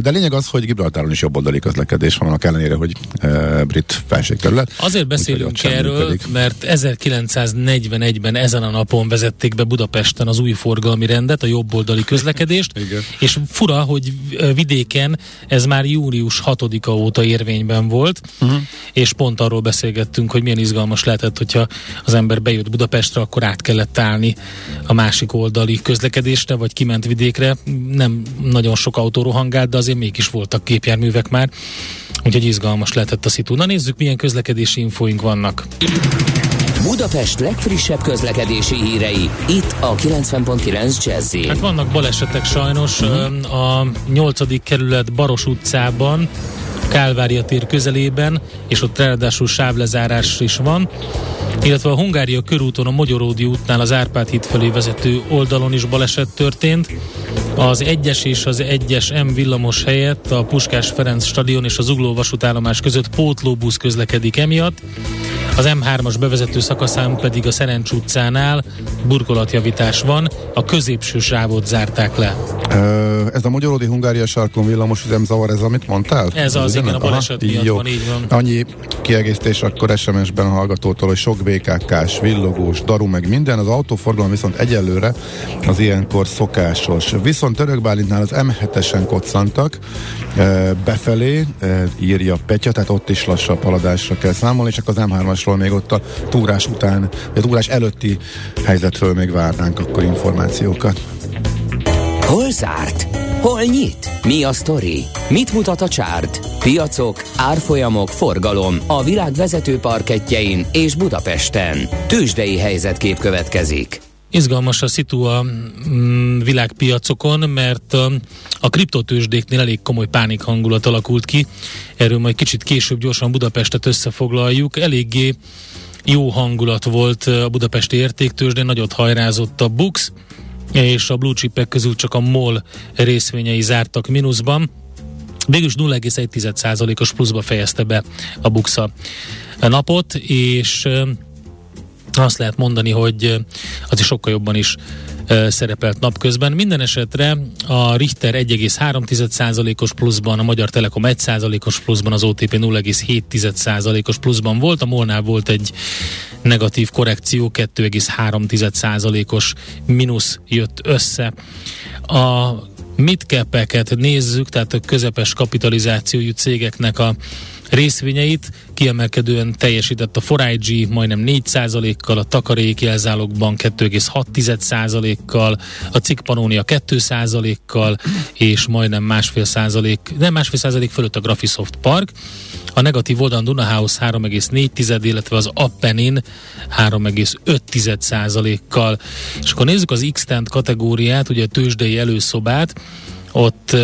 De lényeg az, hogy Gibraltáron is jobboldali közlekedés van, annak ellenére, hogy brit felségterület. Azért beszélünk erről, működik. mert 1941-ben ezen a napon vezették be Budapesten az új forgalmi rendet, a jobboldali közlekedést, és fura, hogy vidéken ez már június 6-a óta érvényben volt, uh-huh. és pont arról beszélgettünk, hogy milyen izgalmas lehet lehetett, hogyha az ember bejött Budapestre, akkor át kellett állni a másik oldali közlekedésre, vagy kiment vidékre. Nem nagyon sok autó rohangált, de azért mégis voltak gépjárművek már, úgyhogy izgalmas lehetett a szitu. Na nézzük, milyen közlekedési infóink vannak. Budapest legfrissebb közlekedési hírei, itt a 90.9 jazz Hát vannak balesetek sajnos. Uh-huh. A 8. kerület Baros utcában Kálvária tér közelében, és ott ráadásul sávlezárás is van, illetve a Hungária körúton a Magyaródi útnál az Árpád híd felé vezető oldalon is baleset történt. Az 1-es és az 1-es M villamos helyett a Puskás Ferenc stadion és az Ugló vasútállomás között pótlóbusz közlekedik emiatt. Az M3-as bevezető szakaszán pedig a Szerencs utcánál burkolatjavítás van, a középső sávot zárták le. Ez a Magyaródi Hungária sarkon villamos üzemzavar, ez amit mondtál? Ez az, igen, a baleset miatt jó. van, így van. Annyi kiegészítés akkor SMS-ben a hallgatótól, hogy sok BKK-s, villogós, daru meg minden, az autóforgalom viszont egyelőre az ilyenkor szokásos. Viszont Törökbálintnál az M7-esen koccantak befelé, írja Petya, tehát ott is lassabb haladásra kell számolni, csak az M3-asról még ott a túrás után, vagy a túrás előtti helyzetről még várnánk akkor információkat. Hol zárt? Hol nyit? Mi a sztori? Mit mutat a csárt? Piacok, árfolyamok, forgalom a világ vezető parketjein és Budapesten. Tősdei helyzetkép következik. Izgalmas a szitu a mm, világpiacokon, mert a, a kriptotősdéknél elég komoly pánik hangulat alakult ki. Erről majd kicsit később gyorsan Budapestet összefoglaljuk. Eléggé jó hangulat volt a budapesti értéktősdén, nagyot hajrázott a BUX, és a blue chipek közül csak a MOL részvényei zártak mínuszban. Végülis 0,1%-os pluszba fejezte be a Buxa napot, és azt lehet mondani, hogy az is sokkal jobban is szerepelt napközben. Minden esetre a Richter 1,3%-os pluszban, a Magyar Telekom 1%-os pluszban, az OTP 0,7%-os pluszban volt, a Molnál volt egy negatív korrekció, 2,3%-os mínusz jött össze. A midcap-eket nézzük, tehát a közepes kapitalizációjú cégeknek a részvényeit, kiemelkedően teljesített a 4IG majdnem 4%-kal, a Takarék jelzálogban 2,6%-kal, a Cikk Panónia 2%-kal, és majdnem másfél százalék, nem másfél százalék fölött a Graphisoft Park. A negatív oldalon Dunahouse 3,4, illetve az Appenin 3,5 százalékkal. És akkor nézzük az x kategóriát, ugye a tőzsdei előszobát, ott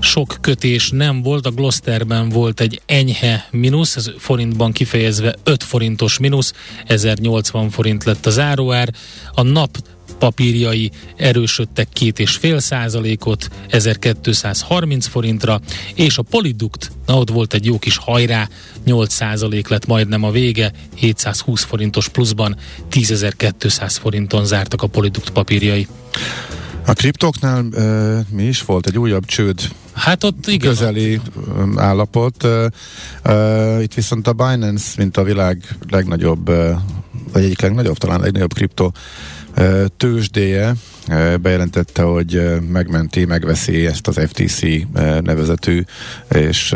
sok kötés nem volt, a Gloucesterben volt egy enyhe mínusz, ez forintban kifejezve 5 forintos mínusz, 1080 forint lett a záróár, a nap papírjai erősödtek két és fél százalékot, 1230 forintra, és a Polidukt, na ott volt egy jó kis hajrá, 8 százalék lett majdnem a vége, 720 forintos pluszban, 10.200 forinton zártak a Polidukt papírjai. A kriptoknál e, mi is volt? Egy újabb csőd Hát ott igen. közeli állapot. E, itt viszont a Binance, mint a világ legnagyobb, e, vagy egyik legnagyobb, talán legnagyobb kripto tőzsdéje, bejelentette, hogy megmenti, megveszi ezt az FTC nevezetű és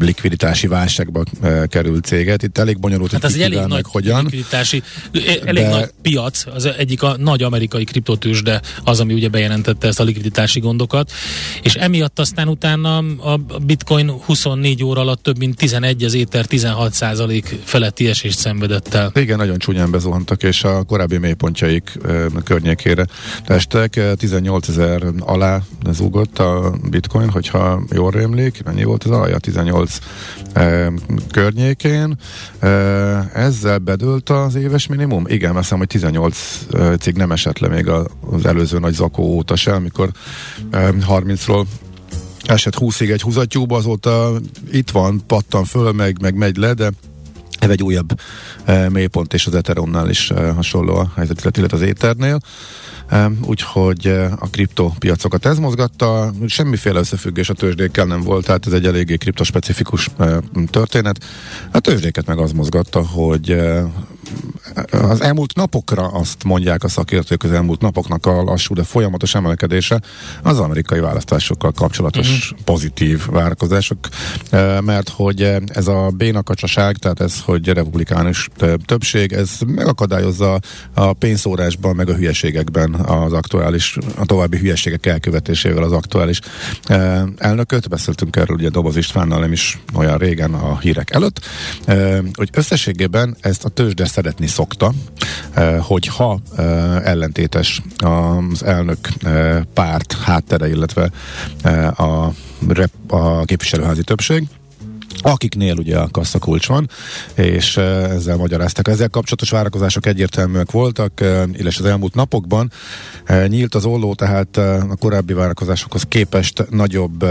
likviditási válságba e, került céget. Itt elég bonyolult, hát ez egy elég nagy hogyan. likviditási, elég de... nagy piac, az egyik a nagy amerikai kriptotősde az, ami ugye bejelentette ezt a likviditási gondokat, és emiatt aztán utána a bitcoin 24 óra alatt több mint 11, az éter 16 százalék feletti esést szenvedett el. Igen, nagyon csúnyán bezuhantak, és a korábbi mélypontjaik e, környékére testek. 18 ezer alá zúgott a bitcoin, hogyha jól rémlik, mennyi volt az alja? 18 18 e, környékén. E, ezzel bedőlt az éves minimum? Igen, azt hiszem, hogy 18 cég nem esett le még az előző nagy zakó óta se, amikor e, 30-ról esett 20-ig egy húzattyúba, azóta itt van, pattan föl, meg, meg megy le, de ez egy újabb e, mélypont, és az Ethereumnál is e, hasonló a helyzet, illetve az Ethernél úgyhogy eh, a kriptopiacokat ez mozgatta, semmiféle összefüggés a tőzsdékkel nem volt, tehát ez egy eléggé kriptospecifikus eh, történet. A tőzsdéket meg az mozgatta, hogy eh, az elmúlt napokra azt mondják a szakértők, az elmúlt napoknak a lassú, de folyamatos emelkedése az amerikai választásokkal kapcsolatos uh-huh. pozitív várakozások, mert hogy ez a bénakacsaság, tehát ez, hogy republikánus többség, ez megakadályozza a pénzszórásban, meg a hülyeségekben az aktuális, a további hülyeségek elkövetésével az aktuális elnököt. Beszéltünk erről ugye Doboz Istvánnal nem is olyan régen a hírek előtt, hogy összességében ezt a tőzsde szeretni szokta, hogyha ellentétes az elnök párt háttere, illetve a, rep, a képviselőházi többség, akiknél ugye a kasszakulcs van, és ezzel magyaráztak. Ezzel kapcsolatos várakozások egyértelműek voltak, illetve az elmúlt napokban nyílt az olló, tehát a korábbi várakozásokhoz képest nagyobb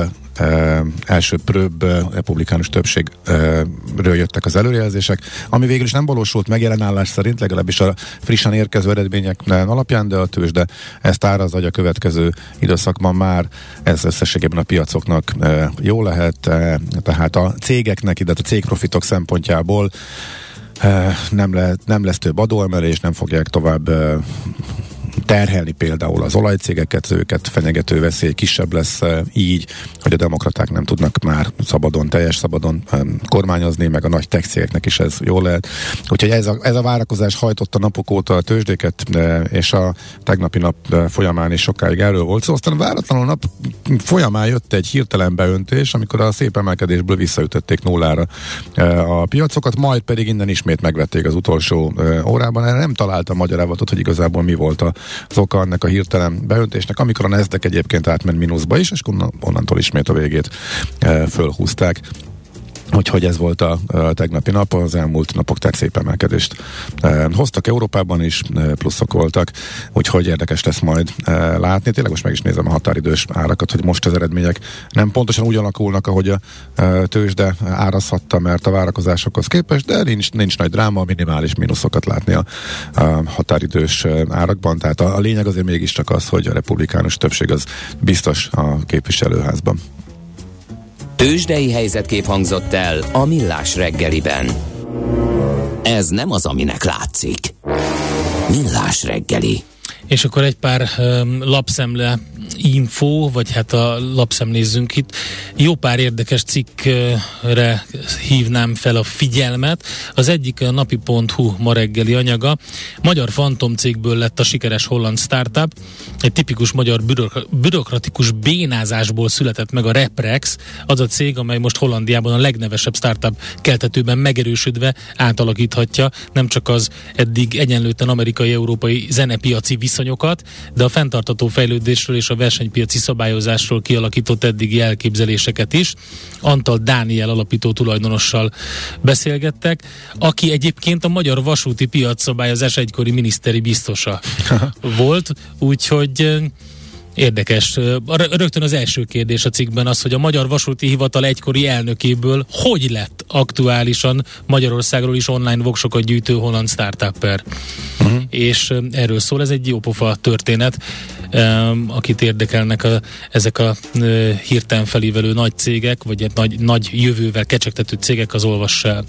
első prőbb republikánus többségről jöttek az előrejelzések, ami végül is nem valósult meg jelenállás szerint, legalábbis a frissen érkező eredmények alapján, de a tőzs, de ezt áraz, hogy a következő időszakban már ez összességében a piacoknak jó lehet, tehát a cégeknek, illetve a cégprofitok szempontjából nem, le, nem lesz több adóemelés, nem fogják tovább terhelni például az olajcégeket, őket fenyegető veszély kisebb lesz így, hogy a demokraták nem tudnak már szabadon, teljes szabadon kormányozni, meg a nagy tech cégeknek is ez jól lehet. Úgyhogy ez a, ez a várakozás hajtotta napok óta a tőzsdéket, és a tegnapi nap folyamán is sokáig erről volt szó. Szóval aztán váratlanul nap folyamán jött egy hirtelen beöntés, amikor a szép emelkedésből visszaütötték nullára a piacokat, majd pedig innen ismét megvették az utolsó órában. Erre nem találtam magyarázatot, hogy igazából mi volt a az oka ennek a hirtelen beöntésnek, amikor a Nasdaq egyébként átment mínuszba is, és onnantól ismét a végét e, fölhúzták. Úgyhogy ez volt a, tegnapi nap, az elmúlt napok tehát szép emelkedést e, hoztak Európában is, e, pluszok voltak, úgyhogy érdekes lesz majd e, látni. Tényleg most meg is nézem a határidős árakat, hogy most az eredmények nem pontosan úgy alakulnak, ahogy a e, tőzsde árazhatta, mert a várakozásokhoz képest, de nincs, nincs nagy dráma, minimális mínuszokat látni a, a határidős árakban. Tehát a, a lényeg azért mégiscsak az, hogy a republikánus többség az biztos a képviselőházban. Tőzsdei helyzetkép hangzott el a Millás reggeliben. Ez nem az, aminek látszik. Millás reggeli. És akkor egy pár um, lapszemle info, vagy hát a lapszemlézzünk itt. Jó pár érdekes cikkre hívnám fel a figyelmet. Az egyik a napi.hu ma reggeli anyaga. Magyar fantomcégből lett a sikeres holland startup. Egy tipikus magyar bürokratikus bénázásból született meg a Reprex, az a cég, amely most Hollandiában a legnevesebb startup keltetőben megerősödve átalakíthatja nem csak az eddig egyenlőten amerikai-európai zenepiaci viszonyokat, de a fenntartató fejlődésről és a versenypiaci szabályozásról kialakított eddigi elképzeléseket is. Antal Dániel alapító tulajdonossal beszélgettek, aki egyébként a magyar vasúti piac szabályozás egykori miniszteri biztosa volt, úgyhogy Érdekes. Rögtön az első kérdés a cikkben az, hogy a Magyar Vasúti Hivatal egykori elnökéből hogy lett aktuálisan Magyarországról is online voksokat gyűjtő holland startupper. Uh-huh. És erről szól, ez egy jópofa történet akit érdekelnek a, ezek a hirtelen felívelő nagy cégek, vagy nagy, nagy jövővel kecsegtető cégek, az olvassa.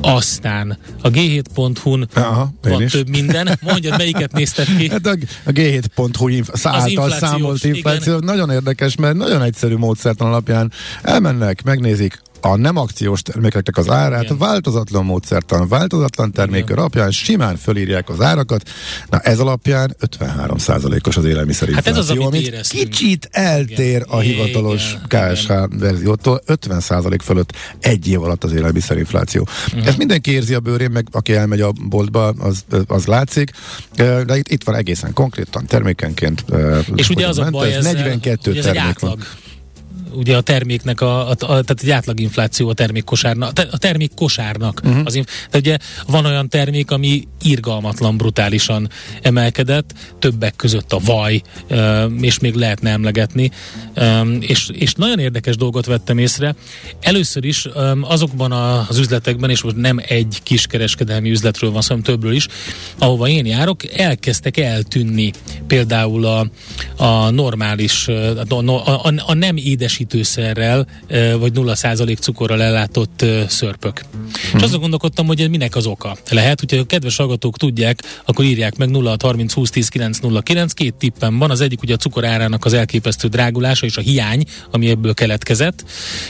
Aztán a g7.hu-n Aha, van is. több minden. Mondjad, melyiket nézted ki? Hát a, a g7.hu inf- által számolt infláció igen. nagyon érdekes, mert nagyon egyszerű módszertan alapján elmennek, megnézik a nem akciós termékeknek az árát Igen. változatlan módszertan, változatlan termék alapján simán fölírják az árakat. Na ez alapján 53%-os az élelmiszerinfláció, hát ez az, amit, amit kicsit eltér Igen. a hivatalos Igen. KSH Igen. verziótól, 50% fölött egy év alatt az élelmiszerinfláció. Igen. Ezt mindenki érzi a bőrén, meg aki elmegy a boltba, az, az látszik, de itt, itt van egészen konkrétan termékenként. És ugye az a baj, ez 42 termék van. Átlag ugye a terméknek, a, a, a, tehát egy átlaginfláció a termékkosárnak, a termékkosárnak. Uh-huh. Az, tehát ugye van olyan termék, ami irgalmatlan, brutálisan emelkedett, többek között a vaj, és még lehetne emlegetni, és, és nagyon érdekes dolgot vettem észre. Először is azokban az üzletekben, és most nem egy kiskereskedelmi üzletről van szó, hanem többről is, ahova én járok, elkezdtek eltűnni például a, a normális, a, a, a, nem édesített édesítőszerrel, vagy 0% cukorral ellátott szörpök. Hmm. És mhm. azon gondolkodtam, hogy minek az oka. Lehet, hogyha a kedves hallgatók tudják, akkor írják meg 0 30 20 10 909. Két tippem van. Az egyik ugye a cukor árának az elképesztő drágulása és a hiány, ami ebből keletkezett,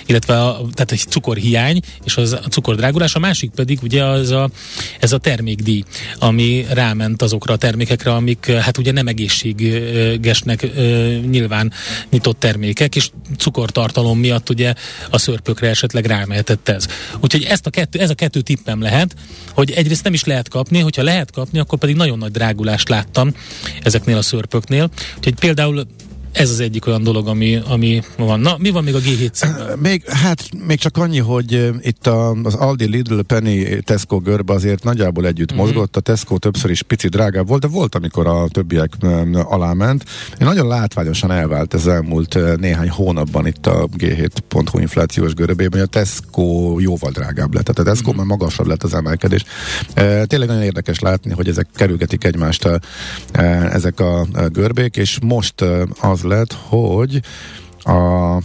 illetve a, tehát egy cukorhiány és az a cukordrágulás. A másik pedig ugye az a, ez a termékdíj, ami ráment azokra a termékekre, amik hát ugye nem egészségesnek nyilván nyitott termékek, és cukortartalom miatt ugye a szörpökre esetleg rámehetett ez. Úgyhogy ezt a kettő, ez a kettő tippem lehet, hogy egyrészt nem is lehet kapni, hogyha lehet kapni, akkor pedig nagyon nagy drágulást láttam ezeknél a szörpöknél. Úgyhogy például ez az egyik olyan dolog, ami, ami van. Na, mi van még a G7 címmel? Még, hát még csak annyi, hogy itt a, az Aldi, Lidl, Penny, Tesco görbe azért nagyjából együtt mm-hmm. mozgott. A Tesco többször is pici drágább volt, de volt, amikor a többiek alá ment. Nagyon látványosan elvált ez elmúlt néhány hónapban itt a G7.hu inflációs görbében, hogy a Tesco jóval drágább lett. Tehát a Tesco mm-hmm. már magasabb lett az emelkedés. Tényleg nagyon érdekes látni, hogy ezek kerülgetik egymást ezek a görbék, és most az lett, hogy a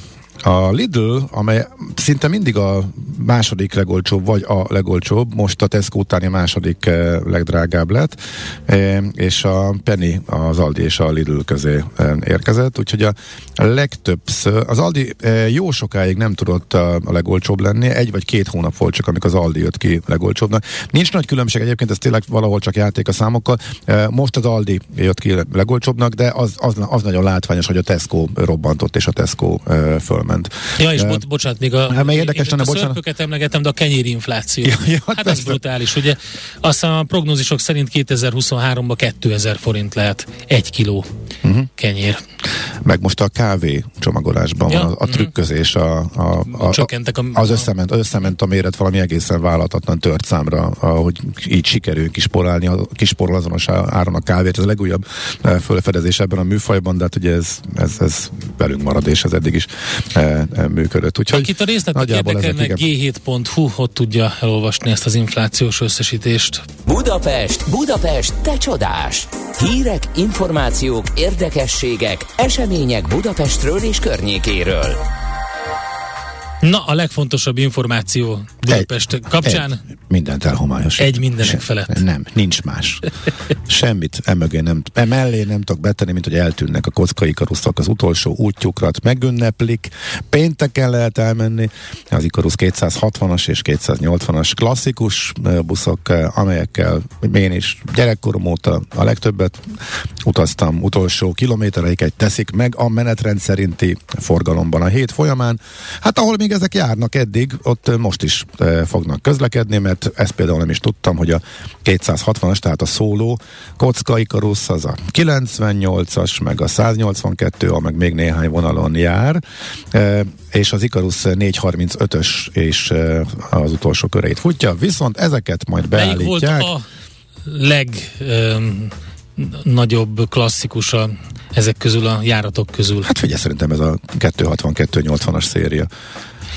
a Lidl, amely szinte mindig a második legolcsóbb, vagy a legolcsóbb, most a Tesco utáni második eh, legdrágább lett, eh, és a Penny az Aldi és a Lidl közé eh, érkezett, úgyhogy a legtöbbször, az Aldi jó sokáig nem tudott a legolcsóbb lenni, egy vagy két hónap volt csak, amikor az Aldi jött ki legolcsóbbnak. Nincs nagy különbség egyébként, ez tényleg valahol csak játék a számokkal. Most az Aldi jött ki legolcsóbbnak, de az, az, az nagyon látványos, hogy a Tesco robbantott, és a Tesco föl ment. Ja, és bo- bocsánat, még a, hát, érdekes lenne, a szörpöket emlegetem, de a kenyérinfláció. Ja, ja, hát persze. az brutális. Ugye azt a prognózisok szerint 2023-ban 2000 forint lehet egy kiló uh-huh. kenyér. Meg most a kávé csomagolásban ja. van a, a mhm. trükközés, a, a, a, a, az, összement, összement a méret valami egészen vállalatlan tört számra, ahogy így sikerül kisporálni, a kisporol azonos áron a kávét. Ez a legújabb eh, fölfedezés ebben a műfajban, de hát ugye ez, ez, ez velünk marad, és ez eddig is működött. Úgyhogy Akit a részletek érdekelnek, g7.hu, ott tudja elolvasni ezt az inflációs összesítést. Budapest, Budapest, te csodás! Hírek, információk, érdekességek, események Budapestről és környékéről. Na, a legfontosabb információ Budapest egy, kapcsán. Egy, mindent elhomályos. Egy mindenek Se, felett. Nem, nincs más. Semmit emögé nem, emellé nem tudok betenni, mint hogy eltűnnek a kockai karuszok az utolsó útjukrat, megünneplik. Pénteken lehet elmenni. Az Ikarus 260-as és 280-as klasszikus buszok, amelyekkel én is gyerekkorom óta a legtöbbet utaztam, utolsó kilométereiket teszik meg a menetrend szerinti forgalomban a hét folyamán. Hát ahol még ezek járnak eddig, ott most is fognak közlekedni, mert ezt például nem is tudtam, hogy a 260-as, tehát a szóló kocka Icarus, az a 98-as, meg a 182, a meg még néhány vonalon jár, és az Icarus 435-ös és az utolsó köreit futja, viszont ezeket majd beállítják. Melyik volt a leg... Um nagyobb klasszikus a, ezek közül a járatok közül? Hát figyelj, szerintem ez a 262-80-as széria.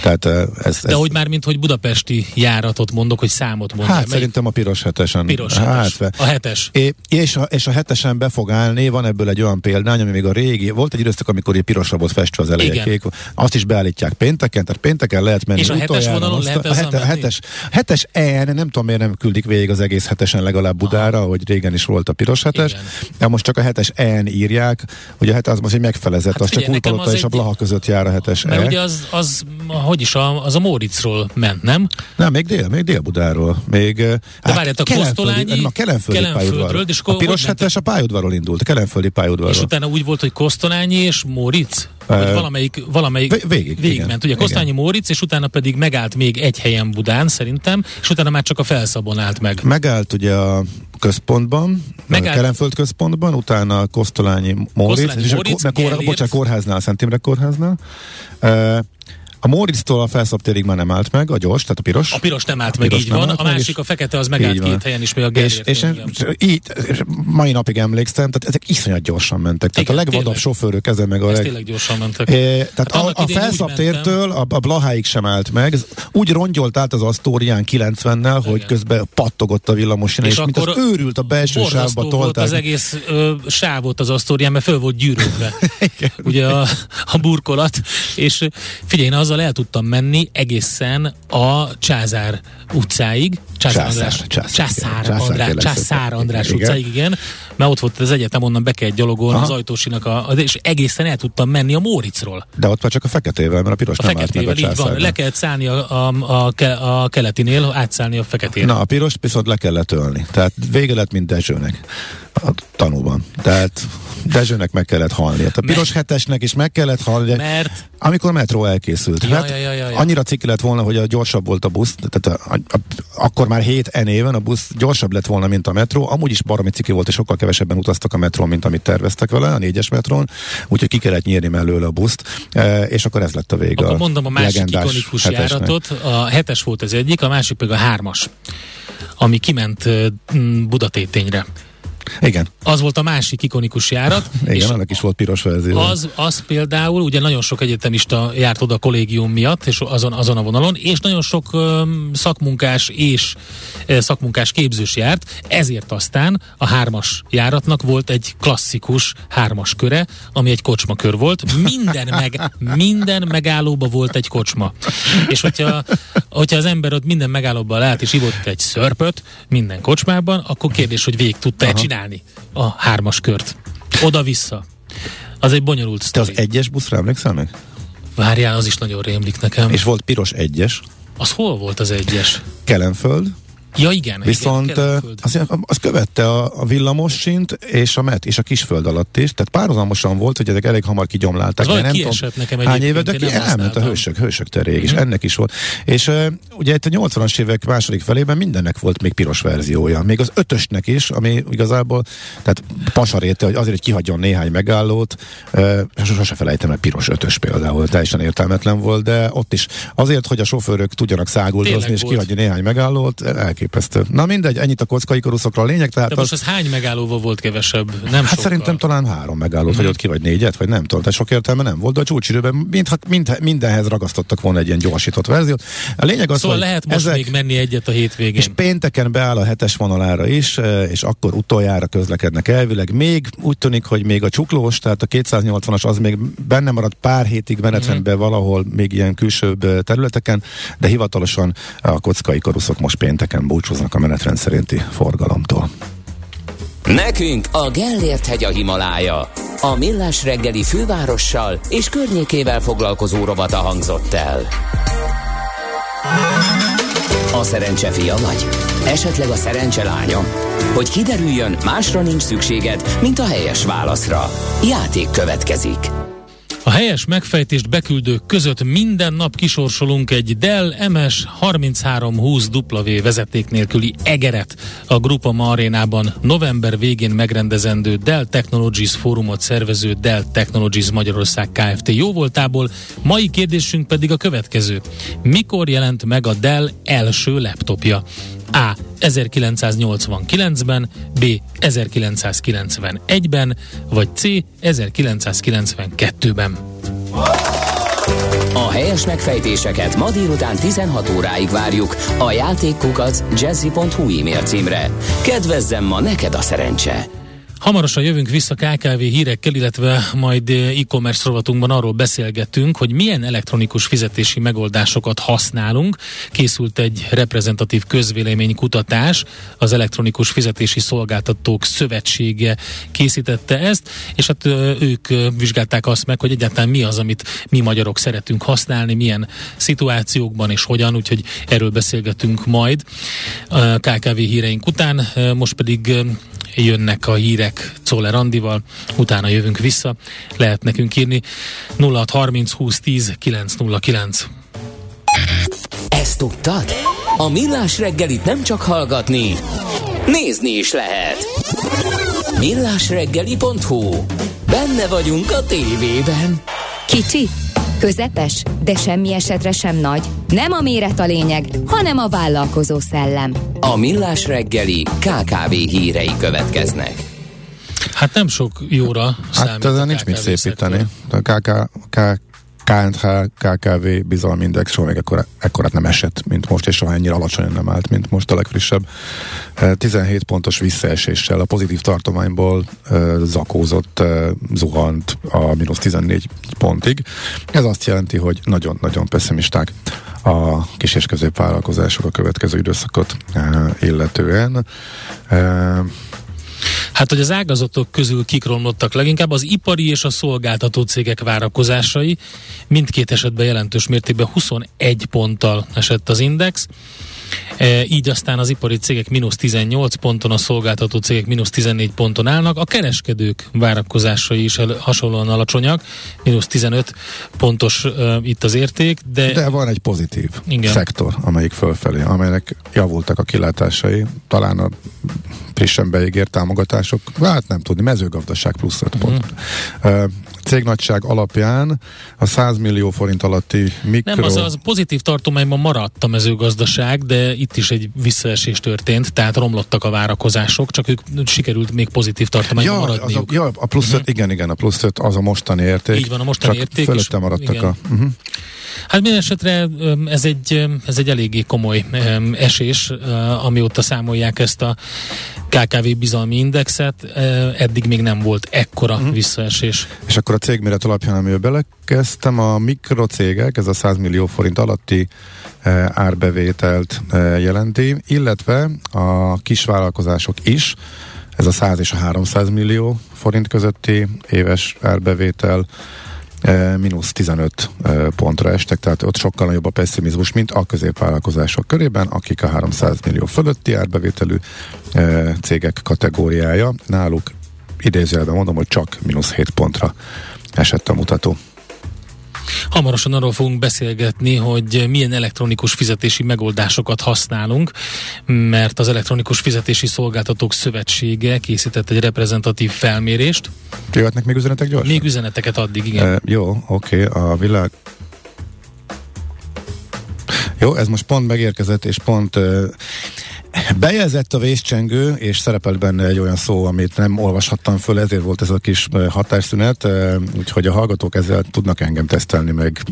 Tehát ez, ez, De hogy már, mint hogy budapesti járatot mondok, hogy számot mondok. Hát szerintem a piros hetesen. Piros hetes. Hát, a hetes. É, és, a, és a hetesen be fog állni, van ebből egy olyan példány, ami még a régi, volt egy időszak, amikor egy pirosra volt festve az eleje kék, azt is beállítják pénteken, tehát pénteken lehet menni. És a hetes vonalon azt, lehet a, hete, a hetes, hetes EN, nem tudom miért nem küldik végig az egész hetesen legalább Budára, Aha. hogy régen is volt a piros hetes, Igen. de most csak a hetes EN írják, hogy a hetes az most egy megfelezett, hát az csak Újpalota és a Blaha között jár a hetes Mert e. ugye az, az, hogy is a, az a Móriczról ment, nem? Nem, még dél, még Dél-Budáról. Még, De hát várját, a Kosztolányi, a Kelenföldi, Kelenföldről, és a piros hetes a pályaudvarról indult, a Kelenföldi pályaudvarról. És utána úgy volt, hogy Kosztolányi és Móricz? Vagy uh, valamelyik, valamelyik végig, végig ment. Ugye Kosztolányi Móricz, és utána pedig megállt még egy helyen Budán szerintem, és utána már csak a felszabon állt meg. Megállt ugye a központban, Megállt... a Kelenföld központban, utána Kosztolányi Móricz, és a, Móricz, kor, bocsánat, kórháznál, Szent Imre kórháznál. Uh, A Móricz-tól a felszabtérig már nem állt meg, a gyors, tehát a piros. A piros nem állt a meg, így van. A másik, a fekete, az megállt két helyen is, még a És, és így, mai napig emlékszem, tehát ezek iszonyat gyorsan mentek. Tehát Igen, a legvadabb tényleg. sofőrök ezen meg a leg... tényleg gyorsan mentek. É, tehát hát a, a felszabtértől a, a Blaháig sem állt meg. Úgy rongyolt át az Asztórián 90-nel, hogy közben pattogott a villamos, és, és mint az őrült a belső sávba tolták. az egész ö, sávot az Asztórián, mert föl volt gyűrődve. Ugye a, a burkolat, és figyelj, én azzal el tudtam menni egészen a Csázár utcáig, Császár, András, Császár, Császár, Császár, András, Császár András igen. utcáig, igen, mert ott volt az egyetem, onnan be kell gyalogolni az ajtósinak, a, és egészen el tudtam menni a Móricról. De ott már csak a feketével, mert a piros a nem állt meg a így van, le kellett szállni a, a, a, a keletinél, átszállni a feketére. Na, a piros viszont le kellett ölni. Tehát vége lett, mint Dezsőnek a tanúban. Tehát Dezsőnek meg kellett halni. Hát a piros mert, hetesnek is meg kellett halni. Mert? Amikor a metró elkészült. Ja, hát ja, ja, ja, ja. Annyira cikk lett volna, hogy a gyorsabb volt a busz, tehát a, a, a, akkor már 7 en éven a busz gyorsabb lett volna, mint a metró. Amúgy is baromi ciki volt, és sokkal kevesebben utaztak a metrón, mint amit terveztek vele, a négyes metrón. Úgyhogy ki kellett nyírni mellőle a buszt, e, és akkor ez lett a vége. Akkor mondom a másik ikonikus hetesnek. járatot. A hetes volt az egyik, a másik pedig a hármas, ami kiment Budatétényre. Igen. Az volt a másik ikonikus járat. Igen, és annak is volt piros verzió. Az, az például, ugye nagyon sok egyetemista járt oda a kollégium miatt, és azon, azon a vonalon, és nagyon sok um, szakmunkás és uh, szakmunkás képzős járt, ezért aztán a hármas járatnak volt egy klasszikus hármas köre, ami egy kocsmakör volt. Minden, meg, minden megállóba volt egy kocsma. És hogyha, hogyha az ember ott minden megállóban lehet és ivott egy szörpöt, minden kocsmában, akkor kérdés, hogy végig tudta-e csinálni a hármas kört. Oda-vissza. Az egy bonyolult sztori. Te az egyes buszra emlékszel meg? Várjál, az is nagyon rémlik nekem. És volt piros egyes. Az hol volt az egyes? Kelenföld. Ja, igen. Viszont igen, az, az követte a, a villamos sint és a met és a kisföld alatt is, tehát párhuzamosan volt, hogy ezek elég hamar kigyomlálták. Az nem tudom, nekem hány éve, de ki elment a hősök, hősök teréig, uh-huh. és ennek is volt. És uh, ugye itt a 80-as évek második felében mindennek volt még piros verziója. Még az ötösnek is, ami igazából, tehát pasaréte, hogy azért, hogy kihagyjon néhány megállót, uh, sose felejtem el, piros ötös például, teljesen értelmetlen volt, de ott is azért, hogy a sofőrök tudjanak száguldozni, és kihagyni néhány megállót, elképesztő. Na mindegy, ennyit a kockai koruszokra a lényeg. Tehát De most az, az hány megállóval volt kevesebb? Nem hát sokkal. szerintem talán három megállót mm-hmm. vagy ott ki, vagy négyet, vagy nem tudom, tehát sok értelme nem volt, de a csúcsidőben mind, mind, mindenhez ragasztottak volna egy ilyen gyorsított verziót. A lényeg az, szóval hogy lehet most ezek, még menni egyet a hétvégén. És pénteken beáll a hetes vonalára is, e, és akkor utoljára közlekednek elvileg. Még úgy tűnik, hogy még a csuklós, tehát a 280-as az még benne maradt pár hétig menetrendben mm-hmm. valahol még ilyen külsőbb e, területeken, de hivatalosan a kockai koruszok most pénteken búcsúznak a menetrend szerinti forgalomtól. Nekünk a Gellért hegy a Himalája. A Millás reggeli fővárossal és környékével foglalkozó rovata hangzott el. A szerencse fia vagy? Esetleg a szerencse lánya? Hogy kiderüljön, másra nincs szükséged, mint a helyes válaszra. Játék következik. A helyes megfejtést beküldők között minden nap kisorsolunk egy Dell MS 3320 W vezeték nélküli egeret a Grupa Ma arénában november végén megrendezendő Dell Technologies fórumot szervező Dell Technologies Magyarország Kft. jóvoltából. Mai kérdésünk pedig a következő. Mikor jelent meg a Dell első laptopja? A. 1989-ben, B. 1991-ben, vagy C. 1992-ben. A helyes megfejtéseket ma délután 16 óráig várjuk a játékkukat jazzy.hu e-mail címre. Kedvezzem ma neked a szerencse! Hamarosan jövünk vissza KKV hírekkel, illetve majd eh, e-commerce rovatunkban arról beszélgetünk, hogy milyen elektronikus fizetési megoldásokat használunk. Készült egy reprezentatív közvéleménykutatás, az Elektronikus Fizetési Szolgáltatók Szövetsége készítette ezt, és hát eh, ők eh, vizsgálták azt meg, hogy egyáltalán mi az, amit mi magyarok szeretünk használni, milyen szituációkban és hogyan, úgyhogy erről beszélgetünk majd KKV híreink után. Most pedig jönnek a hírek Czoller Andival, utána jövünk vissza. Lehet nekünk írni 0630 20 10 909. Ezt tudtad? A Millás reggelit nem csak hallgatni, nézni is lehet. Millásreggeli.hu Benne vagyunk a tévében. Kicsi, Közepes, de semmi esetre sem nagy. Nem a méret a lényeg, hanem a vállalkozó szellem. A Millás reggeli KKV hírei következnek. Hát nem sok jóra Hát ezzel nincs mit szépíteni. A KK, KK KNH, KKV bizalmindex soha még ekkora, ekkorát nem esett, mint most, és soha ennyire alacsonyan nem állt, mint most a legfrissebb. 17 pontos visszaeséssel a pozitív tartományból zakózott, zuhant a mínusz 14 pontig. Ez azt jelenti, hogy nagyon-nagyon pessimisták a kis és középvállalkozások a következő időszakot illetően. Hát, hogy az ágazatok közül kik romlottak leginkább, az ipari és a szolgáltató cégek várakozásai mindkét esetben jelentős mértékben 21 ponttal esett az index. E, így aztán az ipari cégek mínusz 18 ponton, a szolgáltató cégek mínusz 14 ponton állnak, a kereskedők várakozásai is el, hasonlóan alacsonyak, mínusz 15 pontos e, itt az érték, de... De van egy pozitív igen. szektor, amelyik fölfelé, amelynek javultak a kilátásai, talán a frissen beígért támogatások, hát nem tudni, mezőgazdaság plusz 5 pont. Uh-huh cégnagyság alapján a 100 millió forint alatti mikro... Nem, az, az pozitív tartományban maradt a mezőgazdaság, de itt is egy visszaesés történt, tehát romlottak a várakozások, csak ők sikerült még pozitív tartományban ja, maradniuk. Az a, ja, a plusz uh-huh. igen, igen, a plusz 5 az a mostani érték. Így van, a mostani csak érték. Fölötte maradtak igen. a... Uh-huh. Hát minden esetre ez egy, ez egy eléggé komoly esés, amióta számolják ezt a KKV bizalmi indexet, eddig még nem volt ekkora uh-huh. visszaesés. És akkor a cégméret alapján, amivel belekezdtem, a mikrocégek, ez a 100 millió forint alatti árbevételt jelenti, illetve a kisvállalkozások is, ez a 100 és a 300 millió forint közötti éves árbevétel mínusz 15 pontra estek, tehát ott sokkal nagyobb a pessimizmus, mint a középvállalkozások körében, akik a 300 millió fölötti árbevételű cégek kategóriája. Náluk idézőjelben mondom, hogy csak mínusz 7 pontra esett a mutató. Hamarosan arról fogunk beszélgetni, hogy milyen elektronikus fizetési megoldásokat használunk, mert az Elektronikus Fizetési Szolgáltatók Szövetsége készített egy reprezentatív felmérést. Jöhetnek még üzenetek gyorsan? Még üzeneteket addig, igen. E, jó, oké, okay. a világ jó, ez most pont megérkezett, és pont uh, Bejelzett a vészcsengő, és szerepelt benne egy olyan szó, amit nem olvashattam föl, ezért volt ez a kis hatásszünet, úgyhogy a hallgatók ezzel tudnak engem tesztelni, meg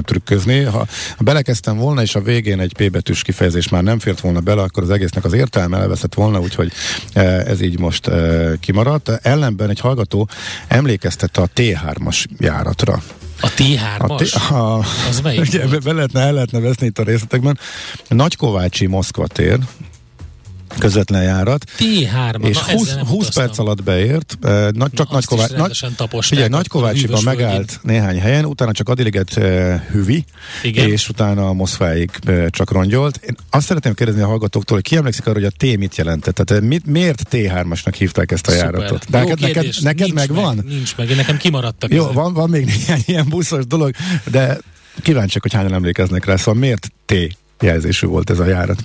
trükközni. Ha belekezdtem volna, és a végén egy P betűs kifejezés már nem fért volna bele, akkor az egésznek az értelme elveszett volna, úgyhogy ez így most kimaradt. Ellenben egy hallgató emlékeztette a T3-as járatra. A T3-as? A t- a, az melyik ugye, be, be lehetne, el lehetne veszni itt a részletekben. Nagykovácsi Moszkva tér, közvetlen járat. T3, és 20, 20 perc alatt beért, uh, nagy, csak Nagykovács, nagy, ugye, Nagykovácsiban megállt néhány helyen, utána csak Adiliget uh, hüvi, Igen. és utána a Moszfáig uh, csak rongyolt. Én azt szeretném kérdezni a hallgatóktól, hogy ki emlékszik arra, hogy a T mit jelentett? Tehát mit, miért T3-asnak hívták ezt a Szuper. járatot? De neked, neked, neked meg, meg van? Nincs meg, én nekem kimaradtak. Jó, van, van még néhány ilyen buszos dolog, de kíváncsiak, hogy hányan emlékeznek rá, szóval miért T jelzésű volt ez a járat?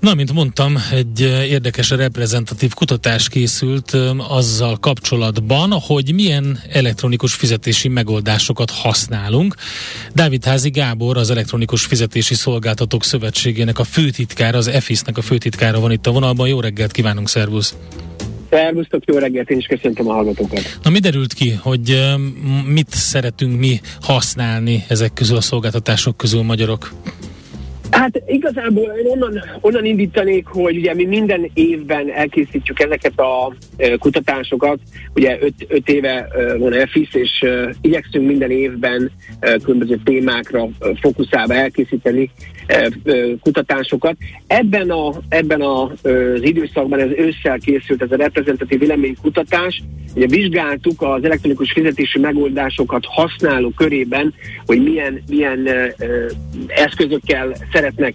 Na, mint mondtam, egy érdekes reprezentatív kutatás készült azzal kapcsolatban, hogy milyen elektronikus fizetési megoldásokat használunk. Dávid Házi Gábor, az Elektronikus Fizetési Szolgáltatók Szövetségének a főtitkára, az EFIS-nek a főtitkára van itt a vonalban. Jó reggelt kívánunk, szervusz! Szervusztok, jó reggelt, én is köszöntöm a hallgatókat. Na mi derült ki, hogy mit szeretünk mi használni ezek közül a szolgáltatások közül magyarok? Hát igazából én onnan, onnan indítanék, hogy ugye mi minden évben elkészítjük ezeket a kutatásokat, ugye öt, öt éve van EFIS, és igyekszünk minden évben különböző témákra fókuszálva elkészíteni kutatásokat. Ebben, a, ebben az időszakban ez ősszel készült ez a reprezentatív véleménykutatás, ugye vizsgáltuk az elektronikus fizetési megoldásokat használó körében, hogy milyen, milyen eszközökkel szeretnek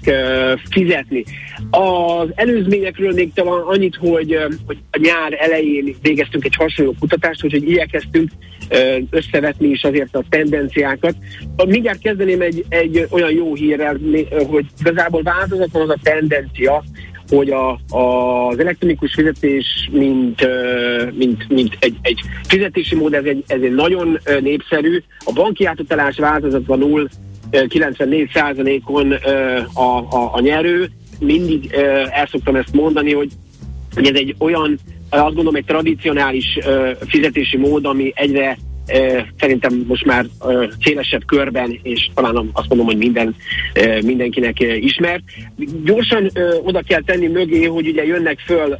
fizetni. Az előzményekről még talán annyit, hogy, hogy a nyár elején végeztünk egy hasonló kutatást, hogy, hogy igyekeztünk összevetni is azért a tendenciákat. Mindjárt kezdeném egy, egy olyan jó hírrel, hogy igazából változatlan az a tendencia, hogy a, a, az elektronikus fizetés, mint, mint, mint egy, egy fizetési mód, ez egy, ez egy nagyon népszerű. A banki átutalás változatlanul 94%-on a, a, a nyerő. Mindig el szoktam ezt mondani, hogy, hogy ez egy olyan, azt gondolom, egy tradicionális fizetési mód, ami egyre szerintem most már szélesebb körben, és talán azt mondom, hogy minden, mindenkinek ismert. Gyorsan oda kell tenni mögé, hogy ugye jönnek föl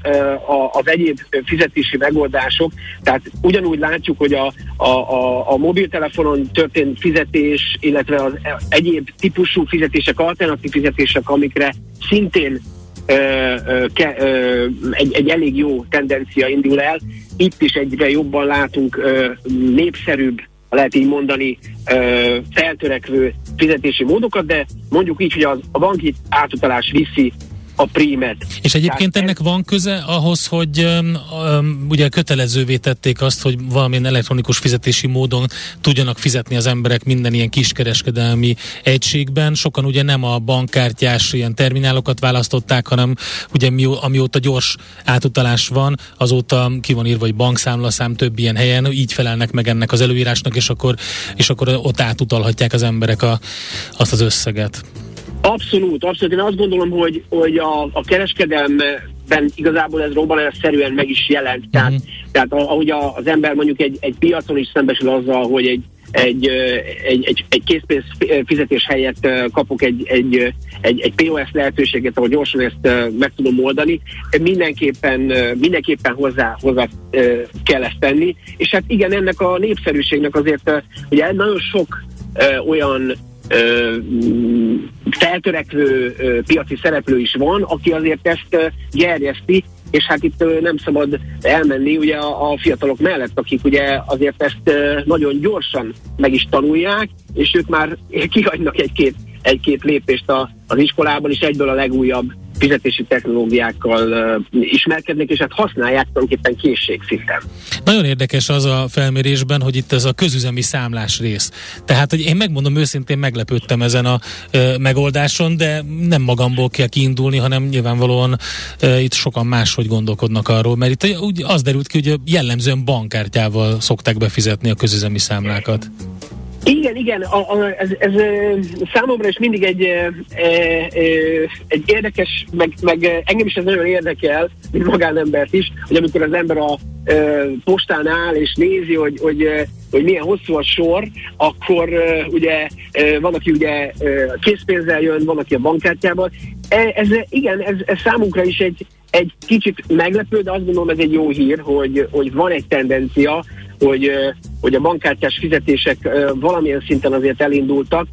az egyéb fizetési megoldások, tehát ugyanúgy látjuk, hogy a, a, a, a mobiltelefonon történt fizetés, illetve az egyéb típusú fizetések, alternatív fizetések, amikre szintén ke, egy, egy elég jó tendencia indul el. Itt is egyre jobban látunk népszerűbb, lehet így mondani, feltörekvő fizetési módokat, de mondjuk így, hogy az, a banki átutalás viszi a prímet. És egyébként Tehát ennek van köze ahhoz, hogy um, um, ugye kötelezővé tették azt, hogy valamilyen elektronikus fizetési módon tudjanak fizetni az emberek minden ilyen kiskereskedelmi egységben. Sokan ugye nem a bankkártyás ilyen terminálokat választották, hanem ugye mi, amióta gyors átutalás van, azóta ki van írva, hogy bankszámlaszám több ilyen helyen, így felelnek meg ennek az előírásnak, és akkor, és akkor ott átutalhatják az emberek a, azt az összeget. Abszolút, abszolút. Én azt gondolom, hogy, hogy a, a kereskedelmben igazából ez robbanásszerűen meg is jelent. Tehát, uh-huh. tehát ahogy a, az ember mondjuk egy, egy piacon is szembesül azzal, hogy egy, egy, egy, egy, egy készpénz fizetés helyett kapok egy, egy, egy, egy POS lehetőséget, ahol gyorsan ezt meg tudom oldani, mindenképpen, mindenképpen hozzá, hozzá kell ezt tenni. És hát igen, ennek a népszerűségnek azért ugye nagyon sok olyan feltörekvő piaci szereplő is van, aki azért ezt gerjeszti, és hát itt nem szabad elmenni ugye a, a fiatalok mellett, akik ugye azért ezt nagyon gyorsan meg is tanulják, és ők már kihagynak egy-két egy-két lépést a, az iskolában, és egyből a legújabb fizetési technológiákkal ismerkednek, és hát használják tulajdonképpen készségszinten. Nagyon érdekes az a felmérésben, hogy itt ez a közüzemi számlás rész. Tehát, hogy én megmondom őszintén, meglepődtem ezen a uh, megoldáson, de nem magamból kell kiindulni, hanem nyilvánvalóan uh, itt sokan máshogy gondolkodnak arról, mert itt úgy az derült ki, hogy jellemzően bankkártyával szokták befizetni a közüzemi számlákat. Igen, igen, a, a, ez, ez számomra is mindig egy, e, e, egy érdekes, meg, meg engem is ez nagyon érdekel, mint magánembert is, hogy amikor az ember a e, postán áll és nézi, hogy, hogy, hogy milyen hosszú a sor, akkor ugye van, aki ugye készpénzzel jön, van, aki a bankkártyával. Ez, igen, ez, ez számunkra is egy, egy kicsit meglepő, de azt gondolom ez egy jó hír, hogy, hogy van egy tendencia, hogy, hogy a bankkártyás fizetések valamilyen szinten azért elindultak.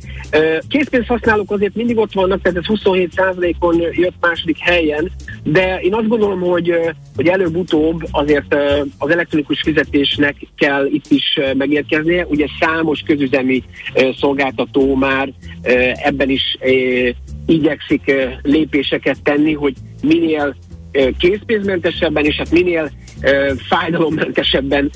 Készpénzhasználók azért mindig ott vannak, tehát ez 27%-on jött második helyen, de én azt gondolom, hogy, hogy előbb-utóbb azért az elektronikus fizetésnek kell itt is megérkeznie. Ugye számos közüzemi szolgáltató már ebben is igyekszik lépéseket tenni, hogy minél készpénzmentesebben, és hát minél fájdalommentesebben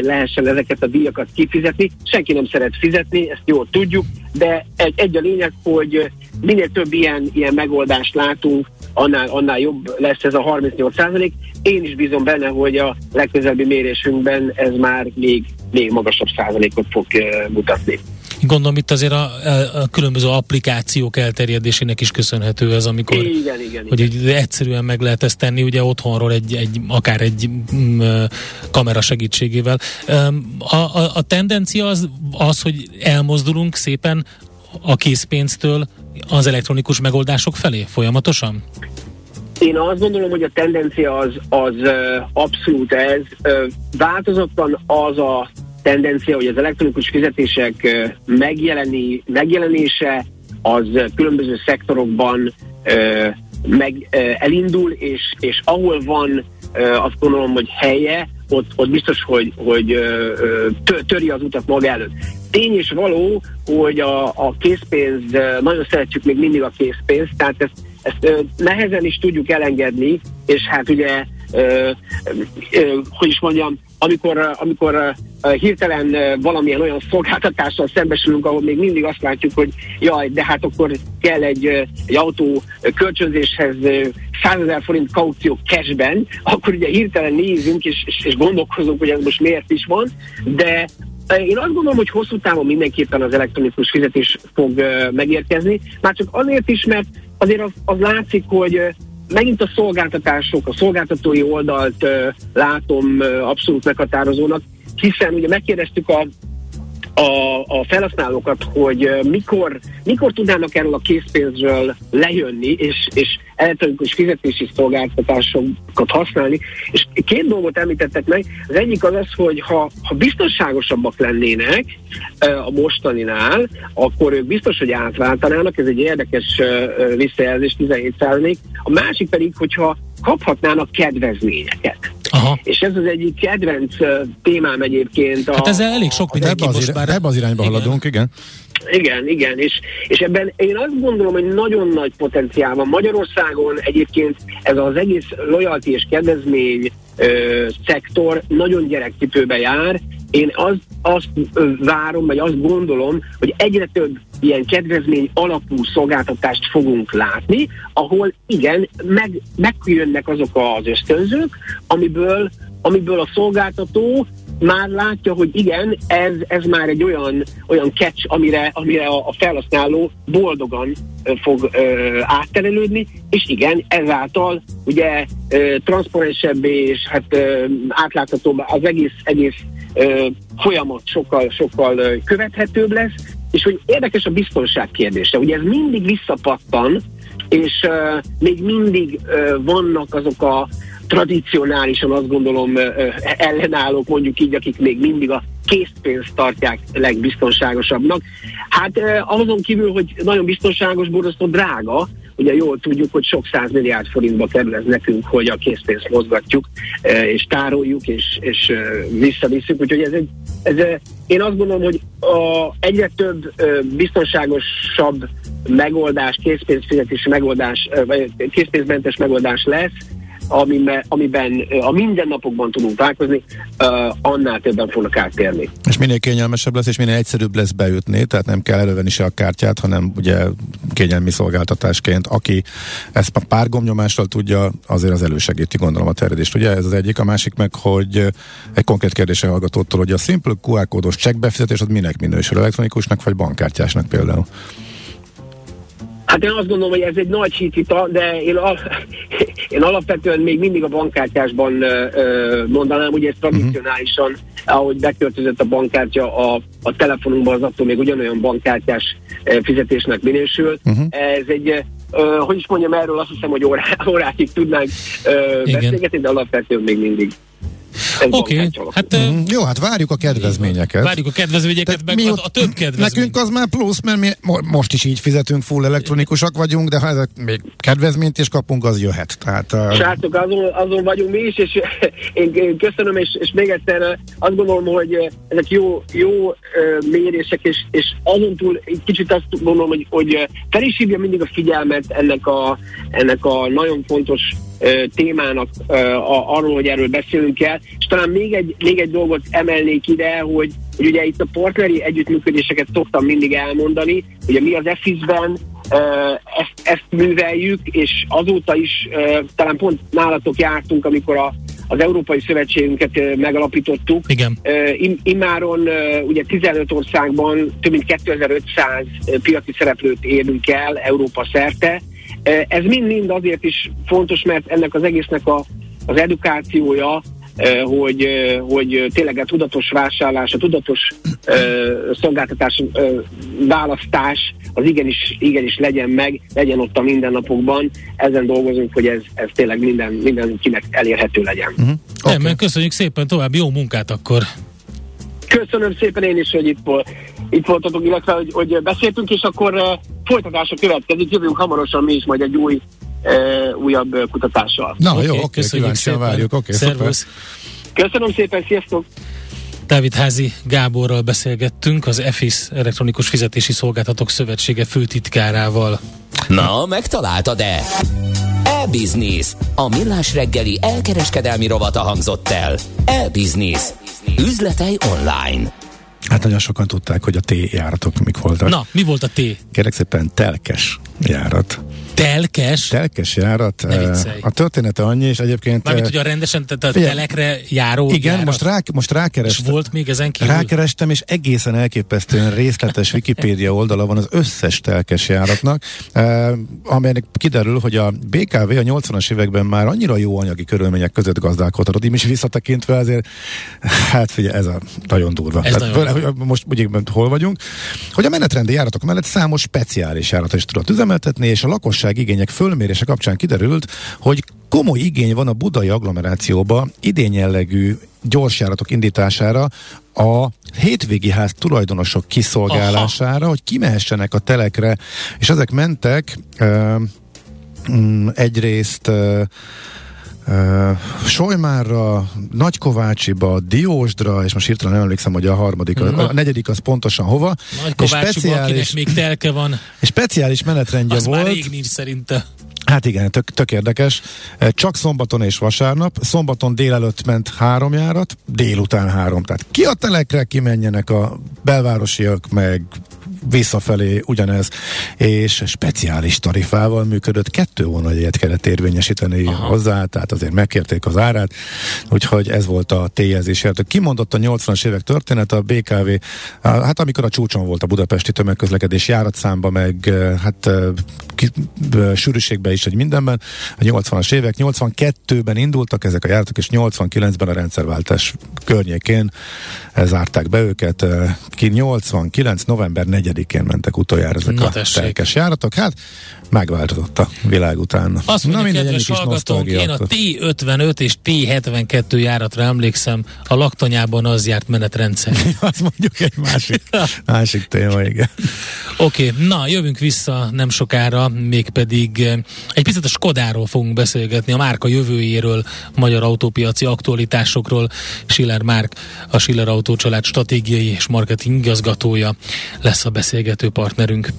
lehessen ezeket a díjakat kifizetni. Senki nem szeret fizetni, ezt jól tudjuk, de egy, egy a lényeg, hogy minél több ilyen, ilyen megoldást látunk, annál, annál jobb lesz ez a 38 százalék. Én is bízom benne, hogy a legközelebbi mérésünkben ez már még, még magasabb százalékot fog mutatni. Gondolom itt azért a, a, a különböző applikációk elterjedésének is köszönhető ez, amikor igen, igen, hogy igen. egyszerűen meg lehet ezt tenni, ugye otthonról egy, egy akár egy m, mm, kamera segítségével. A, a, a tendencia az, az, hogy elmozdulunk szépen a készpénztől az elektronikus megoldások felé folyamatosan? Én azt gondolom, hogy a tendencia az, az abszolút ez. Változottan az a tendencia, hogy az elektronikus fizetések megjeleni, megjelenése az különböző szektorokban meg elindul, és, és ahol van azt gondolom, hogy helye, ott, ott biztos, hogy, hogy töri az utat maga előtt. Tény és való, hogy a, a készpénz, nagyon szeretjük még mindig a készpénzt, tehát ezt, ezt nehezen is tudjuk elengedni, és hát ugye, ö, ö, hogy is mondjam, amikor, amikor hirtelen valamilyen olyan szolgáltatással szembesülünk, ahol még mindig azt látjuk, hogy jaj, de hát akkor kell egy, egy autó kölcsönzéshez 100 ezer forint kaució cashben, akkor ugye hirtelen nézünk és, és, és gondolkozunk, hogy ez most miért is van, de én azt gondolom, hogy hosszú távon mindenképpen az elektronikus fizetés fog megérkezni, már csak azért is, mert azért az, az látszik, hogy megint a szolgáltatások, a szolgáltatói oldalt látom abszolút meghatározónak, hiszen ugye megkérdeztük a a, a felhasználókat, hogy mikor, mikor tudnának erről a készpénzről lejönni, és, és elektronikus fizetési szolgáltatásokat használni. És két dolgot említettek meg. Az egyik az az, hogy ha, ha biztonságosabbak lennének a mostaninál, akkor ők biztos, hogy átváltanának, ez egy érdekes visszajelzés, 17 A másik pedig, hogyha kaphatnának kedvezményeket. Aha. És ez az egyik kedvenc témám egyébként. A, hát ezzel elég sok mindenki ebbe az, most már... Ebbe az irányba igen. haladunk, igen. Igen, igen, és, és ebben én azt gondolom, hogy nagyon nagy potenciál van. Magyarországon egyébként ez az egész loyalty és kedvezmény ö, szektor nagyon gyerekcipőbe jár. Én azt, azt várom, vagy azt gondolom, hogy egyre több ilyen kedvezmény alapú szolgáltatást fogunk látni, ahol igen, meg, megjönnek azok az ösztönzők, amiből, amiből a szolgáltató már látja, hogy igen, ez, ez már egy olyan, olyan catch, amire, amire a, a felhasználó boldogan fog ö, átterelődni, és igen, ezáltal ugye ö, transzparensebb és hát ö, átláthatóbb az egész, egész folyamat sokkal, sokkal követhetőbb lesz, és hogy érdekes a biztonság kérdése. Ugye ez mindig visszapattan, és uh, még mindig uh, vannak azok a tradicionálisan azt gondolom ellenállók, mondjuk így, akik még mindig a készpénzt tartják legbiztonságosabbnak. Hát azon kívül, hogy nagyon biztonságos, borzasztó drága, ugye jól tudjuk, hogy sok száz milliárd forintba kerül ez nekünk, hogy a készpénzt mozgatjuk, és tároljuk, és, és visszavisszük, úgyhogy ez egy, ez, én azt gondolom, hogy a egyre több biztonságosabb megoldás, készpénzfizetési megoldás, vagy készpénzmentes megoldás lesz, amiben, amiben a mindennapokban tudunk találkozni, annál többen fognak áttérni. És minél kényelmesebb lesz, és minél egyszerűbb lesz beütni, tehát nem kell elővenni se a kártyát, hanem ugye kényelmi szolgáltatásként. Aki ezt a pár gomnyomással tudja, azért az elősegíti, gondolom a terjedést. Ugye ez az egyik, a másik meg, hogy egy konkrét kérdése hallgatótól, hogy a Simple QR kódos csekkbefizetés az minek minősül, elektronikusnak vagy bankkártyásnak például? Hát én azt gondolom, hogy ez egy nagy hitvita, de én, al- én alapvetően még mindig a bankkártyásban ö, mondanám, hogy ez tradicionálisan, uh-huh. ahogy beköltözött a bankkártya a, a telefonunkban, az attól még ugyanolyan bankkártyás fizetésnek minősül. Uh-huh. Ez egy Uh, hogy is mondjam erről, azt hiszem, hogy órá, órákig tudnánk uh, beszélgetni, de alapvetően még mindig Oké, okay. hát, mm, jó, hát várjuk a kedvezményeket. Várjuk a kedvezményeket, meg mi, a, a több kedvezmény. Nekünk az már plusz, mert mi most is így fizetünk, full elektronikusak vagyunk, de ha ezek még kedvezményt is kapunk, az jöhet. Tehát, uh... Srácok, azon, azon vagyunk mi is, és én, én köszönöm, és, és még egyszer azt gondolom, hogy ezek jó, jó mérések, és, és azon túl egy kicsit azt gondolom, hogy, hogy fel is hívja mindig a figyelmet ennek a, ennek a nagyon fontos témának a, arról, hogy erről beszélünk el, és talán még egy, még egy dolgot emelnék ide, hogy, hogy ugye itt a partneri együttműködéseket szoktam mindig elmondani, ugye mi az EFIS-ben ezt, ezt műveljük, és azóta is talán pont nálatok jártunk, amikor a, az Európai Szövetségünket megalapítottuk. Igen. Immáron ugye 15 országban több mint 2500 piaci szereplőt érünk el Európa szerte, ez mind-mind azért is fontos, mert ennek az egésznek a, az edukációja, hogy, hogy tényleg a tudatos vásárlás, a tudatos szolgáltatás választás az igenis, igenis legyen meg, legyen ott a mindennapokban. Ezen dolgozunk, hogy ez, ez tényleg minden, mindenkinek elérhető legyen. Uh-huh. Okay. Nem, köszönjük szépen tovább, jó munkát akkor! Köszönöm szépen én is, hogy itt, itt voltatok, illetve hogy, hogy beszéltünk, és akkor uh, folytatása következik. Jövünk hamarosan mi is majd egy új, újabb kutatással. Na okay, jó, oké, okay, kíváncsian várjuk. Oké, okay, Köszönöm szépen, sziasztok! Dávid Házi Gáborral beszélgettünk, az EFIS Elektronikus Fizetési Szolgáltatók Szövetsége főtitkárával. Na, megtaláltad-e? E-Business. A millás reggeli elkereskedelmi rovata hangzott el. E-Business. Üzletei online. Hát nagyon sokan tudták, hogy a T járatok mik voltak. Na, mi volt a T? Kérek szépen telkes járat. Telkes? Telkes járat. A története annyi, és egyébként... Mármint, hogy a rendesen te, a telekre járó Igen, járat. most, rá, most rákerestem. És volt még ezen kívül? Rákerestem, és egészen elképesztően részletes Wikipédia oldala van az összes telkes járatnak, eh, amelynek kiderül, hogy a BKV a 80-as években már annyira jó anyagi körülmények között gazdálkodhatott, így is visszatekintve azért, hát figyelj, ez a nagyon durva. Ez Tehát, nagyon most ugye hol vagyunk, hogy a menetrendi járatok mellett számos speciális járatot is tudott üzemeltetni, és a lakosság igények fölmérése kapcsán kiderült, hogy komoly igény van a budai agglomerációba idén jellegű gyorsjáratok indítására a hétvégi ház tulajdonosok kiszolgálására, Aha. hogy kimehessenek a telekre, és ezek mentek uh, egyrészt uh, Uh, Solymárra, Nagykovácsiba, Diósdra, és most hirtelen nem emlékszem, hogy a harmadik, a, a negyedik az pontosan hova. Nagykovácsiba, speciális, még telke van. És speciális menetrendje az volt. már rég nincs szerinte. Hát igen, tök, tök érdekes. Csak szombaton és vasárnap. Szombaton délelőtt ment három járat, délután három. Tehát ki a telekre kimenjenek a belvárosiak, meg visszafelé ugyanez, és speciális tarifával működött, kettő vonaljegyet kellett érvényesíteni Aha. hozzá, tehát azért megkérték az árát, úgyhogy ez volt a téjezés. Kimondott a 80-as évek történet, a BKV, hát amikor a csúcson volt a budapesti tömegközlekedés járatszámba, meg hát ki, sűrűségben is, hogy mindenben, a 80-as évek, 82-ben indultak ezek a járatok, és 89-ben a rendszerváltás környékén zárták be őket. Ki 89. november 4-én mentek utoljára ezek Na, a tessék. telkes járatok. Hát megváltozott a világ után. Azt mondja, Na, kedves hallgatónk, én a T55 és T72 járatra emlékszem, a laktanyában az járt menetrendszer. Azt mondjuk egy másik, másik téma, igen. Oké, okay, na jövünk vissza nem sokára, mégpedig egy picit a Skodáról fogunk beszélgetni, a márka jövőjéről, magyar autópiaci aktualitásokról. Schiller Márk, a Schiller Autócsalád stratégiai és marketing igazgatója lesz a beszélgető partnerünk.